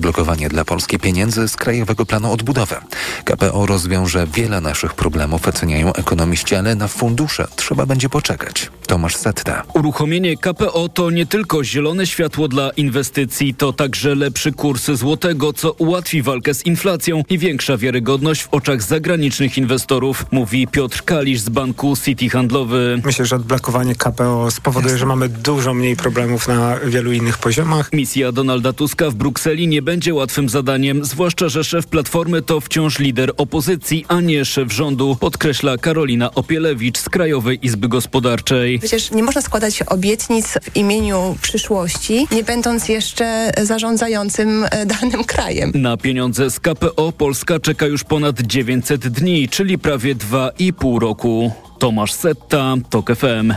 odblokowanie dla Polski pieniędzy z Krajowego Planu Odbudowy. KPO rozwiąże wiele naszych problemów, oceniają ekonomiści, ale na fundusze trzeba będzie poczekać. Tomasz Setta. Uruchomienie KPO to nie tylko zielone światło dla inwestycji, to także lepszy kurs złotego, co ułatwi walkę z inflacją i większa wiarygodność w oczach zagranicznych inwestorów, mówi Piotr Kalisz z banku City Handlowy. Myślę, że odblokowanie KPO spowoduje, że mamy dużo mniej problemów na wielu innych poziomach. Misja Donalda Tuska w Brukseli nie będzie łatwym zadaniem, zwłaszcza, że szef Platformy to wciąż lider opozycji, a nie szef rządu, podkreśla Karolina Opielewicz z Krajowej Izby Gospodarczej. Przecież nie można składać obietnic w imieniu przyszłości, nie będąc jeszcze zarządzającym e, danym krajem. Na pieniądze z KPO Polska czeka już ponad 900 dni, czyli prawie 2,5 roku. Tomasz Setta, TOK FM.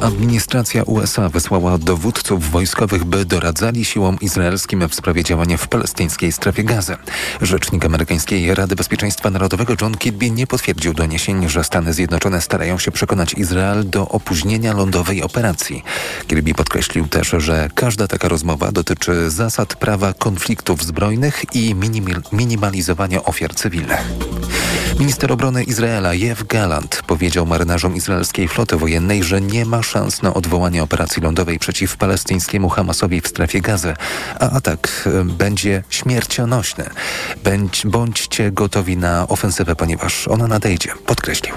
Administracja USA wysłała dowódców wojskowych, by doradzali siłom izraelskim w sprawie działania w palestyńskiej strefie gazy. Rzecznik amerykańskiej Rady Bezpieczeństwa Narodowego John Kirby nie potwierdził doniesień, że Stany Zjednoczone starają się przekonać Izrael do opóźnienia lądowej operacji. Kirby podkreślił też, że każda taka rozmowa dotyczy zasad prawa konfliktów zbrojnych i minimalizowania ofiar cywilnych. Minister obrony Izraela Jew Galant powiedział marynarzom izraelskiej floty wojennej, że nie ma szans na odwołanie operacji lądowej przeciw palestyńskiemu Hamasowi w strefie gazy, a atak będzie śmiercionośny. Bądź, bądźcie gotowi na ofensywę, ponieważ ona nadejdzie, podkreślił.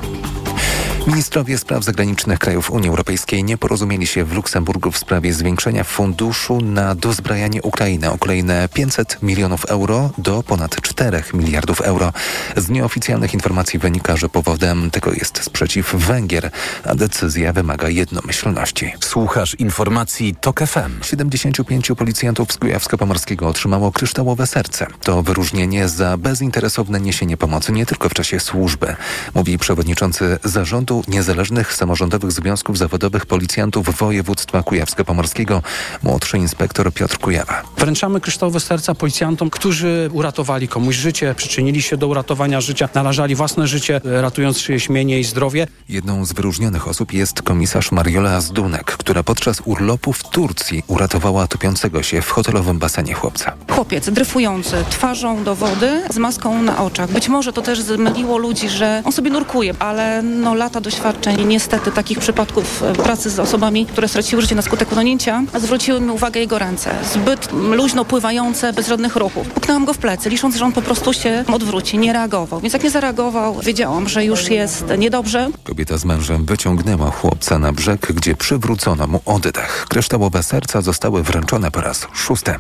Ministrowie spraw zagranicznych krajów Unii Europejskiej nie porozumieli się w Luksemburgu w sprawie zwiększenia funduszu na dozbrajanie Ukrainy o kolejne 500 milionów euro do ponad 4 miliardów euro. Z nieoficjalnych informacji wynika, że powodem tego jest sprzeciw Węgier, a decyzja wymaga jednomyślności. Słuchasz informacji TOK FM. 75 policjantów z Kujawsko-Pomorskiego otrzymało kryształowe serce. To wyróżnienie za bezinteresowne niesienie pomocy nie tylko w czasie służby, mówi przewodniczący zarządu Niezależnych Samorządowych Związków Zawodowych Policjantów Województwa Kujawsko-Pomorskiego, młodszy inspektor Piotr Kujawa. Wręczamy kryształowe serca policjantom, którzy uratowali komuś życie, przyczynili się do uratowania życia, narażali własne życie, ratując czyjeś mienie i zdrowie. Jedną z wyróżnionych osób jest komisarz Mariola Zdunek, która podczas urlopu w Turcji uratowała topiącego się w hotelowym basenie chłopca. Chłopiec dryfujący twarzą do wody z maską na oczach. Być może to też zmyliło ludzi, że on sobie nurkuje, ale no lata doświadczeń niestety takich przypadków e, pracy z osobami, które straciły życie na skutek utonięcia, zwróciły mi uwagę jego ręce. Zbyt luźno pływające, bez żadnych ruchów. Puknęłam go w plecy, licząc, że on po prostu się odwróci, nie reagował. Więc jak nie zareagował, wiedziałam, że już jest niedobrze. Kobieta z mężem wyciągnęła chłopca na brzeg, gdzie przywrócono mu oddech. Kryształowe serca zostały wręczone po raz szósty.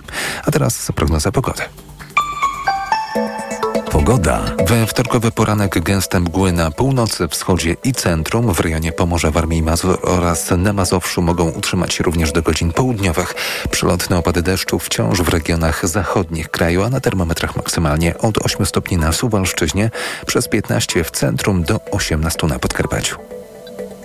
A teraz prognoza pogody. Pogoda. We wtorkowy poranek gęste mgły na północy, wschodzie i centrum w rejonie Pomorza, Warmii i Mazur oraz na Mazowszu mogą utrzymać się również do godzin południowych. Przelotne opady deszczu wciąż w regionach zachodnich kraju, a na termometrach maksymalnie od 8 stopni na Suwalszczyźnie, przez 15 w centrum do 18 na Podkarpaciu.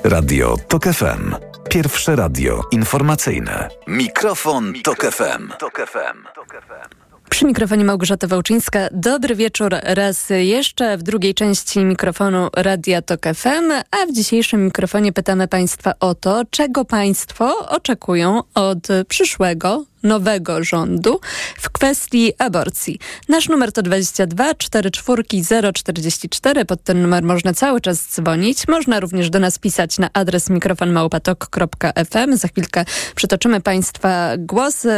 Radio TOK FM. Pierwsze radio informacyjne. Mikrofon, Tok FM. Tok FM. Przy mikrofonie Małgorzata Wałczyńska. Dobry wieczór raz jeszcze w drugiej części mikrofonu Radia Tok FM, a w dzisiejszym mikrofonie pytamy Państwa o to, czego Państwo oczekują od przyszłego nowego rządu w kwestii aborcji. Nasz numer to 22 44 044. Pod ten numer można cały czas dzwonić. Można również do nas pisać na adres mikrofonmałpatok.fm. Za chwilkę przytoczymy Państwa głosy,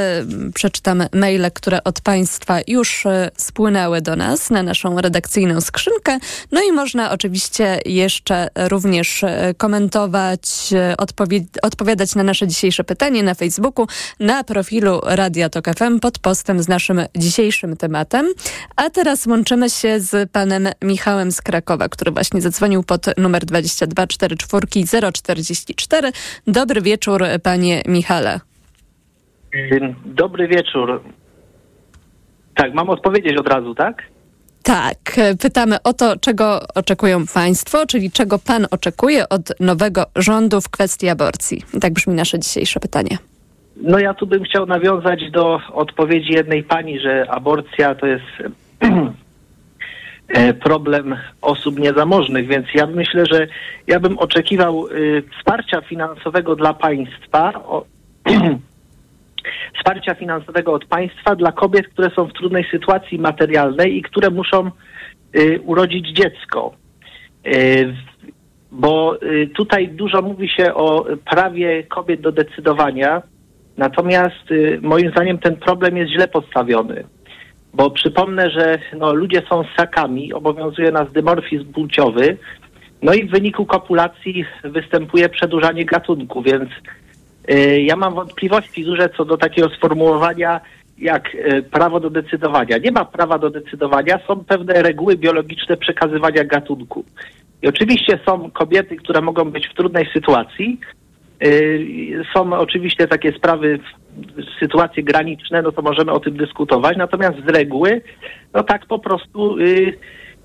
przeczytamy maile, które od Państwa już e, spłynęły do nas na naszą redakcyjną skrzynkę. No i można oczywiście jeszcze również e, komentować, e, odpowiadać na nasze dzisiejsze pytanie na Facebooku, na profilu profilu Radia Tok FM pod postem z naszym dzisiejszym tematem. A teraz łączymy się z panem Michałem z Krakowa, który właśnie zadzwonił pod numer 22 044. Dobry wieczór, panie Michale. Dobry wieczór. Tak, mam odpowiedzieć od razu, tak? Tak, pytamy o to, czego oczekują państwo, czyli czego pan oczekuje od nowego rządu w kwestii aborcji. Tak brzmi nasze dzisiejsze pytanie. No ja tu bym chciał nawiązać do odpowiedzi jednej pani, że aborcja to jest e, problem osób niezamożnych, więc ja myślę, że ja bym oczekiwał y, wsparcia finansowego dla państwa wsparcia finansowego od państwa dla kobiet, które są w trudnej sytuacji materialnej i które muszą y, urodzić dziecko. Y, bo tutaj dużo mówi się o prawie kobiet do decydowania, natomiast y, moim zdaniem ten problem jest źle postawiony. Bo przypomnę, że no, ludzie są ssakami, obowiązuje nas dymorfizm płciowy, no i w wyniku kopulacji występuje przedłużanie gatunku, więc y, ja mam wątpliwości duże co do takiego sformułowania jak y, prawo do decydowania. Nie ma prawa do decydowania, są pewne reguły biologiczne przekazywania gatunku. I oczywiście są kobiety, które mogą być w trudnej sytuacji. Y, Są oczywiście takie sprawy, sytuacje graniczne, no to możemy o tym dyskutować. Natomiast z reguły, no tak po prostu y,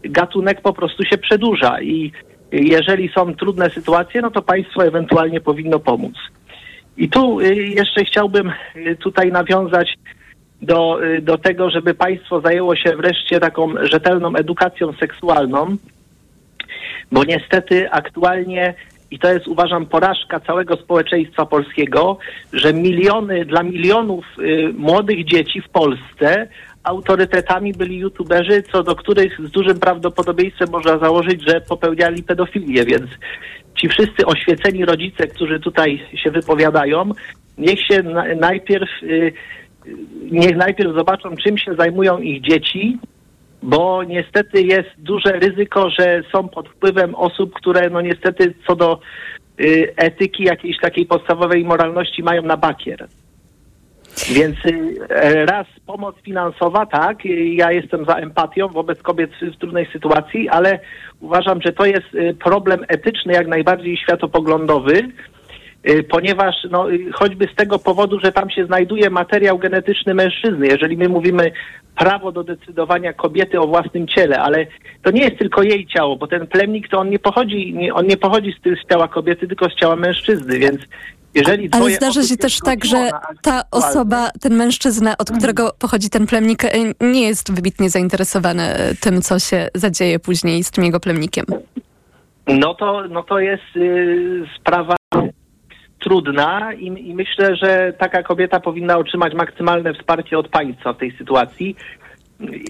gatunek po prostu się przedłuża i jeżeli są trudne sytuacje, no to państwo ewentualnie powinno pomóc. I tu y, jeszcze chciałbym tutaj nawiązać do, do tego, żeby państwo zajęło się wreszcie taką rzetelną edukacją seksualną, bo niestety aktualnie, i to jest uważam porażka całego społeczeństwa polskiego, że miliony, dla milionów y, młodych dzieci w Polsce autorytetami byli youtuberzy, co do których z dużym prawdopodobieństwem można założyć, że popełniali pedofilię, więc ci wszyscy oświeceni rodzice, którzy tutaj się wypowiadają, niech się na, najpierw y, y, niech najpierw zobaczą, czym się zajmują ich dzieci, bo niestety jest duże ryzyko, że są pod wpływem osób, które no niestety co do y, etyki jakiejś takiej podstawowej moralności mają na bakier. Więc y, raz pomoc finansowa, tak, y, ja jestem za empatią wobec kobiet w, trudnej sytuacji, ale uważam, że to jest y, problem etyczny, jak najbardziej światopoglądowy, ponieważ no, y, choćby z tego powodu, że tam się znajduje materiał genetyczny mężczyzny. Jeżeli my mówimy prawo do decydowania kobiety o własnym ciele, ale to nie jest tylko jej ciało, bo ten plemnik to on nie pochodzi, nie, on nie pochodzi z, z ciała kobiety, tylko z ciała mężczyzny, więc jeżeli Ale zdarza się też tak, że ta osoba, ten mężczyzna, od którego pochodzi ten plemnik, y, nie jest wybitnie zainteresowany y, tym, co się zadzieje później z tym jego plemnikiem. No to, no to jest y, sprawa trudna i, i myślę, że taka kobieta powinna otrzymać maksymalne wsparcie od państwa w tej sytuacji.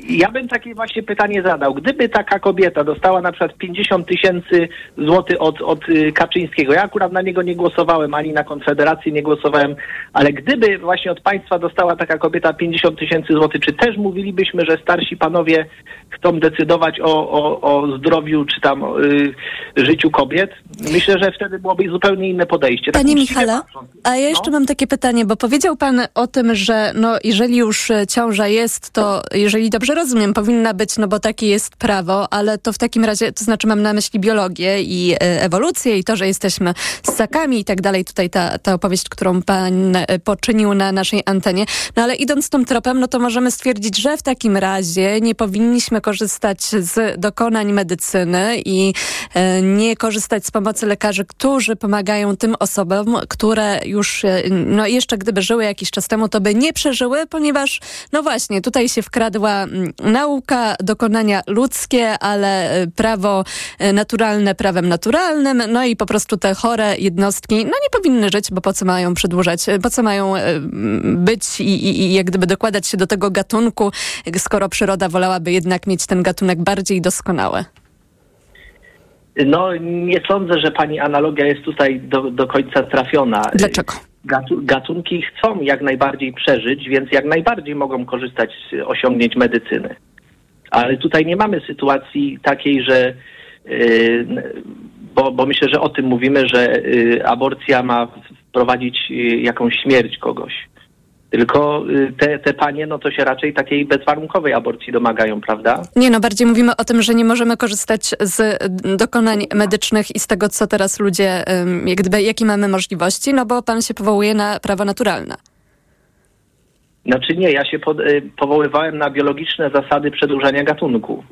Ja bym takie właśnie pytanie zadał. Gdyby taka kobieta dostała na przykład 50 tysięcy złotych od, od y, Kaczyńskiego, ja akurat na niego nie głosowałem, ani na Konfederację nie głosowałem, ale gdyby właśnie od państwa dostała taka kobieta 50 tysięcy złotych, czy też mówilibyśmy, że starsi panowie chcą decydować o, o, o zdrowiu czy tam y, życiu kobiet? Myślę, że wtedy byłoby zupełnie inne podejście. Tak Panie uczciwie Michale, a ja jeszcze No. mam takie pytanie, bo powiedział pan o tym, że no, jeżeli już e, ciąża jest, to jeżeli dobrze rozumiem, powinna być, no bo takie jest prawo, ale to w takim razie, to znaczy mam na myśli biologię i e, ewolucję i to, że jesteśmy ssakami i tak dalej. Tutaj ta, ta opowieść, którą pan e, poczynił na naszej antenie. No ale idąc tym tropem, no to możemy stwierdzić, że w takim razie nie powinniśmy korzystać z dokonań medycyny i e, nie korzystać z pomocy lekarzy, którzy pomagają tym osobom, które już, no jeszcze gdyby żyły jakiś czas temu, to by nie przeżyły, ponieważ, no właśnie, tutaj się wkradła mm, nauka, dokonania ludzkie, ale e, prawo e, naturalne prawem naturalnym, no i po prostu te chore jednostki, no nie powinny żyć, bo po co mają przedłużać, e, po co mają być i, i, i jak gdyby dokładać się do tego gatunku, skoro przyroda wolałaby jednak mieć ten gatunek bardziej doskonały. No nie sądzę, że pani analogia jest tutaj do, do końca trafiona. Dlaczego? Gatu, gatunki chcą jak najbardziej przeżyć, więc jak najbardziej mogą korzystać z osiągnięć medycyny. Ale tutaj nie mamy sytuacji takiej, że yy, bo, bo myślę, że o tym mówimy, że yy, aborcja ma wprowadzić yy, jakąś śmierć kogoś. Tylko yy, te, te panie, no to się raczej takiej bezwarunkowej aborcji domagają, prawda? Nie no, bardziej mówimy o tym, że nie możemy korzystać z dokonań medycznych i z tego, co teraz ludzie, jak gdyby, jakie mamy możliwości, no bo pan się powołuje na prawo naturalne. Znaczy nie, ja się pod, y, powoływałem na biologiczne zasady przedłużania gatunku.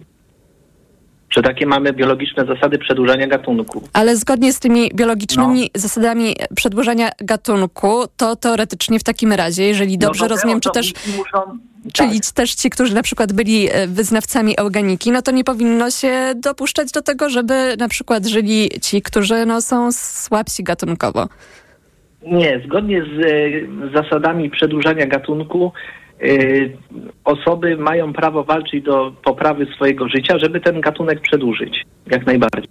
Że takie mamy biologiczne zasady przedłużania gatunku. Ale zgodnie z tymi biologicznymi zasadami przedłużania gatunku, to teoretycznie w takim razie, jeżeli dobrze No to te rozumiem, czy też, Muszą, czyli tak. też ci, którzy na przykład byli e, wyznawcami eugeniki, no to nie powinno się dopuszczać do tego, żeby na przykład żyli ci, którzy no, są słabsi gatunkowo. Nie, zgodnie z e, zasadami przedłużania gatunku osoby mają prawo walczyć do poprawy swojego życia, żeby ten gatunek przedłużyć. Jak najbardziej.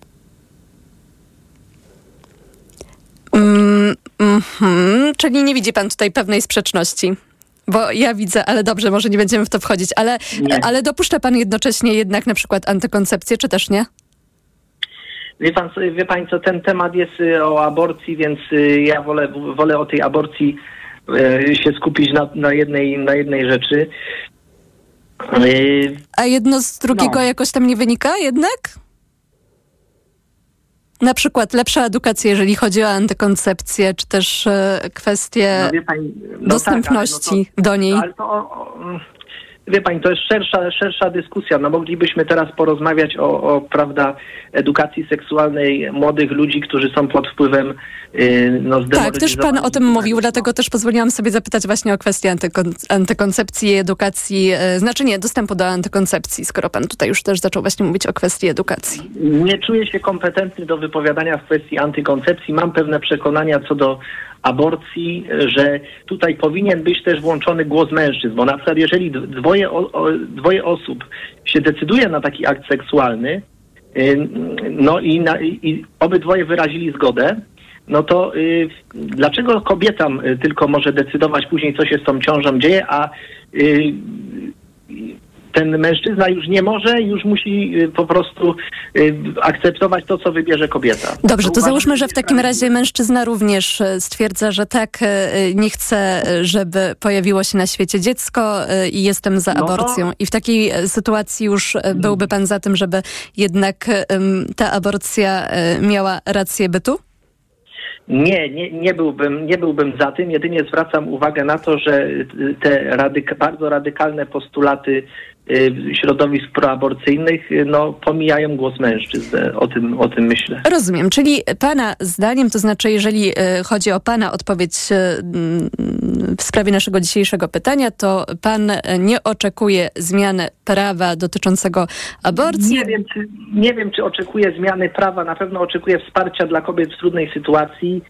Mm, mhm, czyli nie widzi pan tutaj pewnej sprzeczności. Bo ja widzę, ale dobrze, może nie będziemy w to wchodzić, ale, Nie. ale dopuszcza pan jednocześnie jednak na przykład antykoncepcję, czy też nie? Wie pan, wie pani co, ten temat jest y, o aborcji, więc y, ja wolę, wolę o tej aborcji y, się skupić na, na, jednej, na jednej rzeczy. Y, A jedno z drugiego No. jakoś tam nie wynika jednak? Na przykład lepsza edukacja, jeżeli chodzi o antykoncepcję, czy też e, kwestie No pani, no dostępności tak, no to, do niej. Ale to, wie pani, to jest szersza, szersza dyskusja. No moglibyśmy teraz porozmawiać o, o prawda, edukacji seksualnej młodych ludzi, którzy są pod wpływem yy, no, Tak, też pan o tym mówił, dlatego też pozwoliłam sobie zapytać właśnie o kwestię antykon- antykoncepcji i edukacji, e, znaczy nie, dostępu do antykoncepcji, skoro pan tutaj już też zaczął właśnie mówić o kwestii edukacji. Nie czuję się kompetentny do wypowiadania w kwestii antykoncepcji. Mam pewne przekonania co do aborcji, że tutaj powinien być też włączony głos mężczyzn, bo na przykład jeżeli dwoje, dwoje osób się decyduje na taki akt seksualny, no i, na, i obydwoje wyrazili zgodę, no to y, dlaczego kobietam y, tylko może decydować później, co się z tą ciążą dzieje, a y, ten mężczyzna już nie może, już musi y, po prostu y, akceptować to, co wybierze kobieta. Dobrze, to uważam, załóżmy, że w takim sprawiedliwe. razie mężczyzna również e, stwierdza, że tak, nie chce, żeby pojawiło się na świecie dziecko i jestem za No to- aborcją. I w takiej sytuacji już e, byłby pan za tym, żeby jednak ta aborcja miała rację bytu? Nie, nie, nie, byłbym, nie byłbym za tym. Jedynie zwracam uwagę na to, że y, te radyk- bardzo radykalne postulaty y, środowisk proaborcyjnych y, no, pomijają głos mężczyzn. O tym, o tym myślę. Rozumiem, czyli pana zdaniem, to znaczy jeżeli e, chodzi o pana odpowiedź e, w sprawie naszego dzisiejszego pytania, to pan e, nie oczekuje zmiany prawa dotyczącego aborcji. Nie wiem, czy, nie wiem, czy oczekuję zmiany prawa. Na pewno oczekuję wsparcia dla kobiet w trudnej sytuacji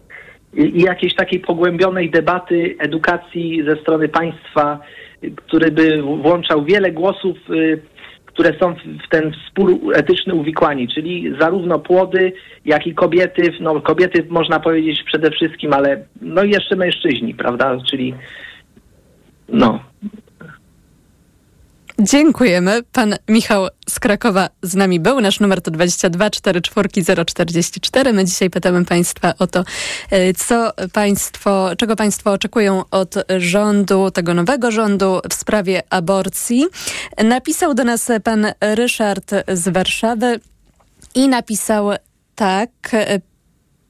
i, i jakiejś takiej pogłębionej debaty, edukacji ze strony państwa, y, który by włączał wiele głosów, y, które są w ten spór etyczny uwikłani, czyli zarówno płody, jak i kobiety. No, kobiety można powiedzieć przede wszystkim, ale no i jeszcze mężczyźni, prawda? Czyli no. Dziękujemy. Pan Michał z Krakowa z nami był. Nasz numer to 22 44 044. My dzisiaj pytamy Państwa o to, e, co Państwo, czego Państwo oczekują od rządu, tego nowego rządu w sprawie aborcji. Napisał do nas pan Ryszard z Warszawy i napisał tak.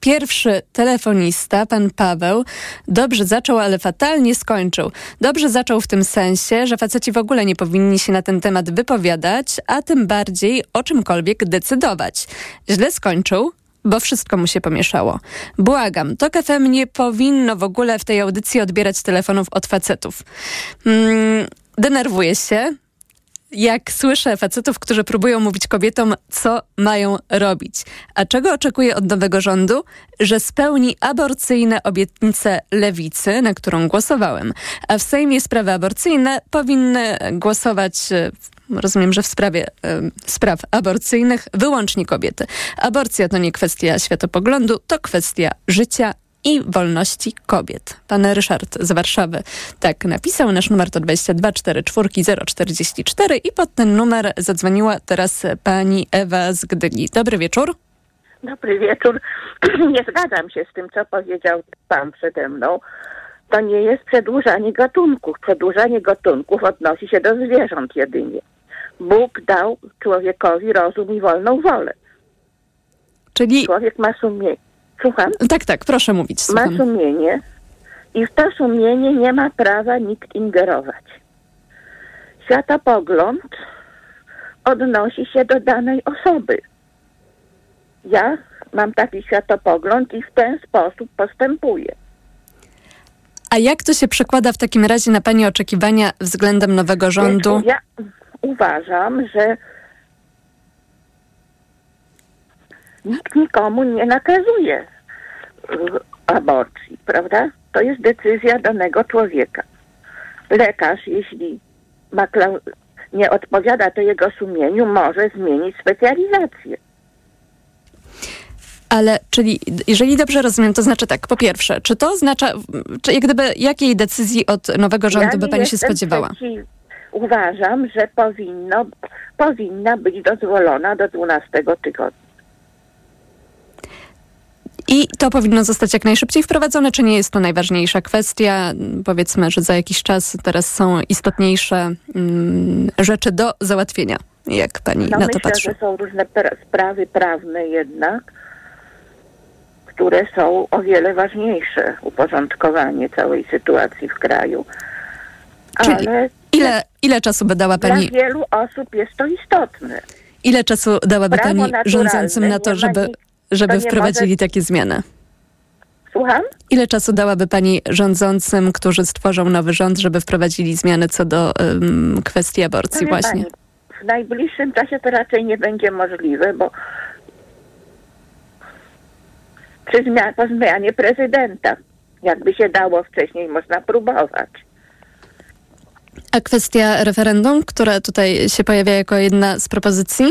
Pierwszy telefonista, pan Paweł, dobrze zaczął, ale fatalnie skończył. Dobrze zaczął w tym sensie, że faceci w ogóle nie powinni się na ten temat wypowiadać, a tym bardziej o czymkolwiek decydować. Źle skończył, bo wszystko mu się pomieszało. Błagam, to FM nie powinno w ogóle w tej audycji odbierać telefonów od facetów. Mm, denerwuję się, jak słyszę facetów, którzy próbują mówić kobietom, co mają robić. A czego oczekuję od nowego rządu? Że spełni aborcyjne obietnice lewicy, na którą głosowałem. A w Sejmie sprawy aborcyjne powinny głosować. e, Rozumiem, że w sprawie e, spraw aborcyjnych wyłącznie kobiety. Aborcja to nie kwestia światopoglądu, to kwestia życia i wolności kobiet. Pan Ryszard z Warszawy tak napisał. Nasz numer to 22 44 044 i pod ten numer zadzwoniła teraz pani Ewa z Gdyni. Dobry wieczór. Dobry wieczór. Nie zgadzam się z tym, co powiedział pan przede mną. To nie jest przedłużanie gatunków. Przedłużanie gatunków odnosi się do zwierząt jedynie. Bóg dał człowiekowi rozum i wolną wolę. Czyli Człowiek ma sumienie. Słucham? tak, tak, proszę mówić. Ma Słucham. sumienie i w to sumienie nie ma prawa nikt ingerować. Światopogląd odnosi się do danej osoby. Ja mam taki światopogląd i w ten sposób postępuję. A jak to się przekłada w takim razie na pani oczekiwania względem nowego rządu? Ja uważam, że nikt nikomu nie nakazuje aborcji, prawda? To jest decyzja danego człowieka. Lekarz, jeśli ma klau- nie odpowiada to jego sumieniu, może zmienić specjalizację. Ale, czyli, jeżeli dobrze rozumiem, to znaczy tak, po pierwsze, czy to oznacza, czy jak gdyby, jakiej decyzji od nowego rządu ja by pani się spodziewała? Przeciw... Uważam, że powinno, powinna być dozwolona do 12 tygodnia. I to powinno zostać jak najszybciej wprowadzone, czy nie jest to najważniejsza kwestia? Powiedzmy, że za jakiś czas teraz są istotniejsze mm, rzeczy do załatwienia. Jak pani No na to myślę, patrzy? że są różne pra- sprawy prawne jednak, które są o wiele ważniejsze. Uporządkowanie całej sytuacji w kraju. Czyli Ale Ile, ile czasu by dała dla pani, wielu osób jest to istotne. ile czasu dałaby Prawo pani rządzącym na to, żeby, żeby wprowadzili może- takie zmiany? Słucham? Ile czasu dałaby pani rządzącym, którzy stworzą nowy rząd, żeby wprowadzili zmiany co do ym, kwestii aborcji Powiem właśnie? Pani, w najbliższym czasie to raczej nie będzie możliwe, bo przy zmian- po zmianie prezydenta, jakby się dało wcześniej, można próbować. A kwestia referendum, która tutaj się pojawia jako jedna z propozycji?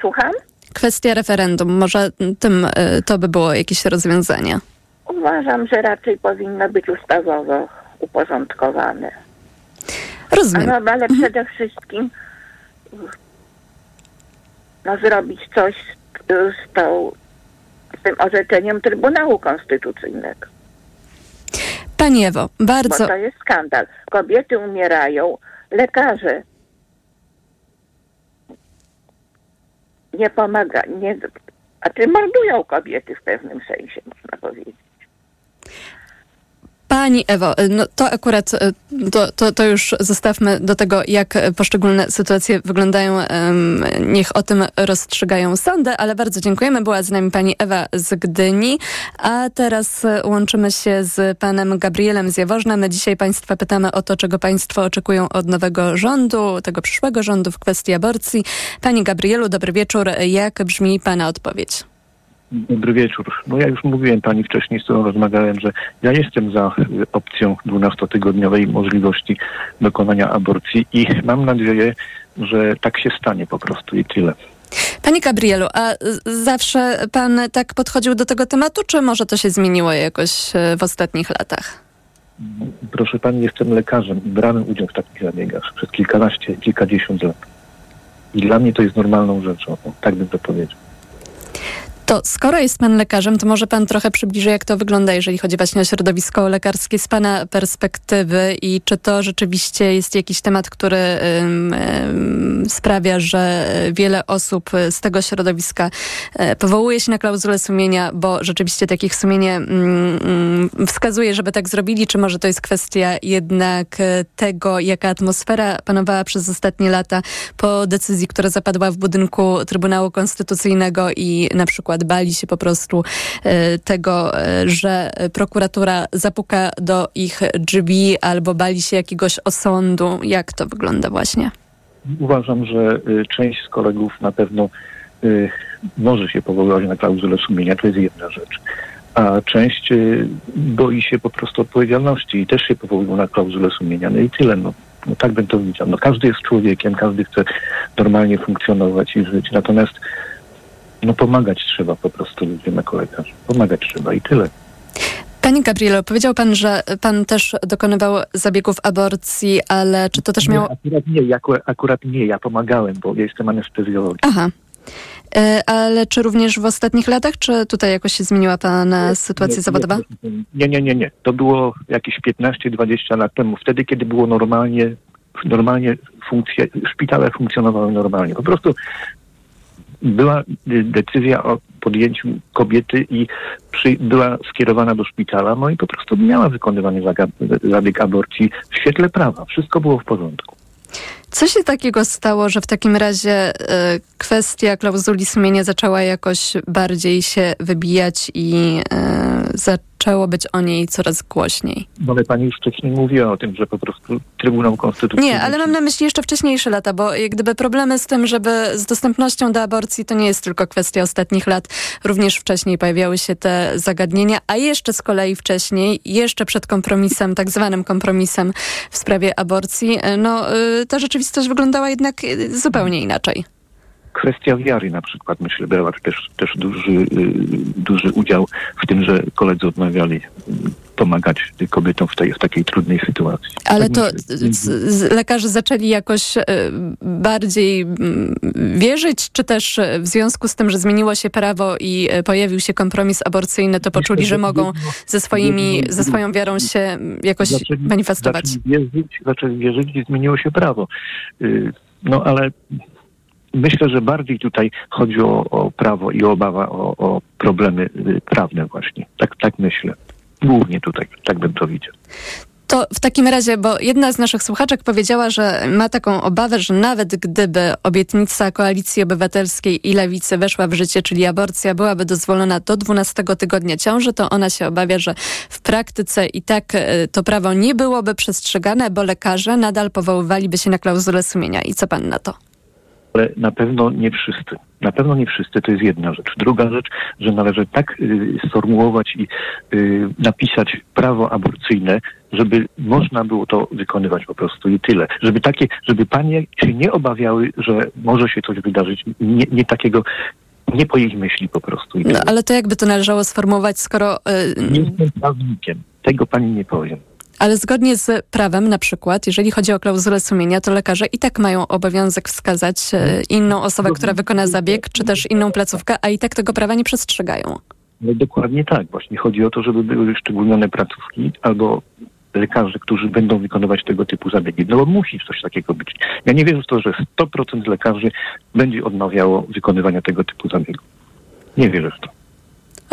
Słucham? Kwestia referendum, może tym y, to by było jakieś rozwiązanie. Uważam, że raczej powinno być ustawowo uporządkowane. Rozumiem. No, ale przede wszystkim no, zrobić coś z, z, tą, z tym orzeczeniem Trybunału Konstytucyjnego. Pani Ewo, Bo bardzo, to jest skandal. Kobiety umierają, lekarze nie pomaga, nie, a czy mordują kobiety w pewnym sensie, można powiedzieć. Pani Ewo, y, no to akurat y, to, to, to już zostawmy do tego, jak poszczególne sytuacje wyglądają. Niech o tym rozstrzygają sądy, ale bardzo dziękujemy. Była z nami pani Ewa z Gdyni, a teraz y, łączymy się z panem Gabrielem z Jaworzna. My dzisiaj państwa pytamy o to, czego państwo oczekują od nowego rządu, tego przyszłego rządu w kwestii aborcji. Panie Gabrielu, dobry wieczór. Jak brzmi pana odpowiedź? Dobry wieczór. No ja już mówiłem pani wcześniej, z którą rozmawiałem, że ja jestem za y, opcją 12-tygodniowej możliwości dokonania aborcji i mam nadzieję, że tak się stanie po prostu i tyle. Panie Gabrielu, a zawsze pan tak podchodził do tego tematu, czy może to się zmieniło jakoś e, w ostatnich latach? Proszę pani, jestem lekarzem i brałem udział w takich zabiegach przez kilkanaście, kilkadziesiąt lat. I dla mnie to jest normalną rzeczą, tak bym to powiedział. To skoro jest pan lekarzem, to może pan trochę przybliży, jak to wygląda, jeżeli chodzi właśnie o środowisko lekarskie z pana perspektywy i czy to rzeczywiście jest jakiś temat, który ym, sprawia, że wiele osób z tego środowiska e, powołuje się na klauzulę sumienia, bo rzeczywiście takich sumienie mm, mm, wskazuje, żeby tak zrobili, czy może to jest kwestia jednak e, tego, jaka atmosfera panowała przez ostatnie lata po decyzji, która zapadła w budynku Trybunału Konstytucyjnego i na przykład bali się po prostu e, tego, e, że prokuratura zapuka do ich drzwi albo bali się jakiegoś osądu. Jak to wygląda właśnie? Uważam, że y, część z kolegów na pewno może się powoływać na klauzulę sumienia, to jest jedna rzecz. A część boi się po prostu odpowiedzialności i też się powołują na klauzulę sumienia. No i tyle. No, no tak bym to widział. No każdy jest człowiekiem, każdy chce normalnie funkcjonować i żyć. Natomiast no pomagać trzeba po prostu ludziom jako lekarz. Pomagać trzeba i tyle. Panie Gabrielo, powiedział pan, że pan też dokonywał zabiegów aborcji, ale czy to też Nie, miało... akurat nie, ja, akurat nie, ja pomagałem, bo ja jestem anestezjologiem. Aha. E, Ale czy również w ostatnich latach, czy tutaj jakoś się zmieniła pana sytuacja Nie, zawodowa? Nie, nie, nie, nie. To było jakieś 15-20 lat temu, wtedy, kiedy było normalnie, normalnie funkcje, szpitale funkcjonowały normalnie. Po prostu była y, decyzja o podjęciu kobiety i przy, była skierowana do szpitala, no i po prostu miała wykonywany zabieg aborcji w świetle prawa. Wszystko było w porządku. Co się takiego stało, że w takim razie e, kwestia klauzuli sumienia zaczęła jakoś bardziej się wybijać i e, zaczęła zaczęło być o niej coraz głośniej. No ale pani już wcześniej mówiła o tym, że po prostu Trybunał Konstytucyjny... Nie, ale mam na myśli jeszcze wcześniejsze lata, bo jak gdyby problemy z tym, żeby z dostępnością do aborcji to nie jest tylko kwestia ostatnich lat. Również wcześniej pojawiały się te zagadnienia, a jeszcze z kolei wcześniej, jeszcze przed kompromisem, tak zwanym kompromisem w sprawie aborcji, no y, ta rzeczywistość wyglądała jednak y, zupełnie inaczej. Kwestia wiary na przykład, myślę, brała też, też duży, y, duży udział w tym, że koledzy odmawiali pomagać kobietom w, tej, w takiej trudnej sytuacji. Ale Tak to myślę. lekarze zaczęli jakoś y, bardziej mm, wierzyć, czy też y, w związku z tym, że zmieniło się prawo i y, pojawił się kompromis aborcyjny, to poczuli, że mogą ze swoimi, ze swoją wiarą się jakoś Zaczęli- manifestować. Zaczęli wierzyć, zaczęli wierzyć i zmieniło się prawo. Y, No ale myślę, że bardziej tutaj chodzi o, o prawo i obawa o, o problemy y, prawne właśnie. Tak, tak myślę. Głównie tutaj, tak bym to widział. To w takim razie, bo jedna z naszych słuchaczek powiedziała, że ma taką obawę, że nawet gdyby obietnica Koalicji Obywatelskiej i Lewicy weszła w życie, czyli aborcja byłaby dozwolona do 12 tygodnia ciąży, to ona się obawia, że w praktyce i tak e, to prawo nie byłoby przestrzegane, bo lekarze nadal powoływaliby się na klauzulę sumienia. I co pan na to? Ale na pewno nie wszyscy. Na pewno nie wszyscy, to jest jedna rzecz. Druga rzecz, że należy tak y, sformułować i y, napisać prawo aborcyjne, żeby można było to wykonywać po prostu i tyle. Żeby takie, żeby panie się nie obawiały, że może się coś wydarzyć, nie, nie takiego, nie po ich myśli po prostu. I No, ale to jakby to należało sformułować, skoro... y, Nie jestem prawnikiem. Tego pani nie powiem. Ale zgodnie z prawem, na przykład, jeżeli chodzi o klauzulę sumienia, to lekarze i tak mają obowiązek wskazać e, inną osobę, która wykona zabieg, czy też inną placówkę, a i tak tego prawa nie przestrzegają. No dokładnie tak. Właśnie chodzi o to, żeby były wyszczególnione placówki albo lekarze, którzy będą wykonywać tego typu zabiegi. No bo musi coś takiego być. Ja nie wierzę w to, że 100% lekarzy będzie odmawiało wykonywania tego typu zabiegu. Nie wierzę w to.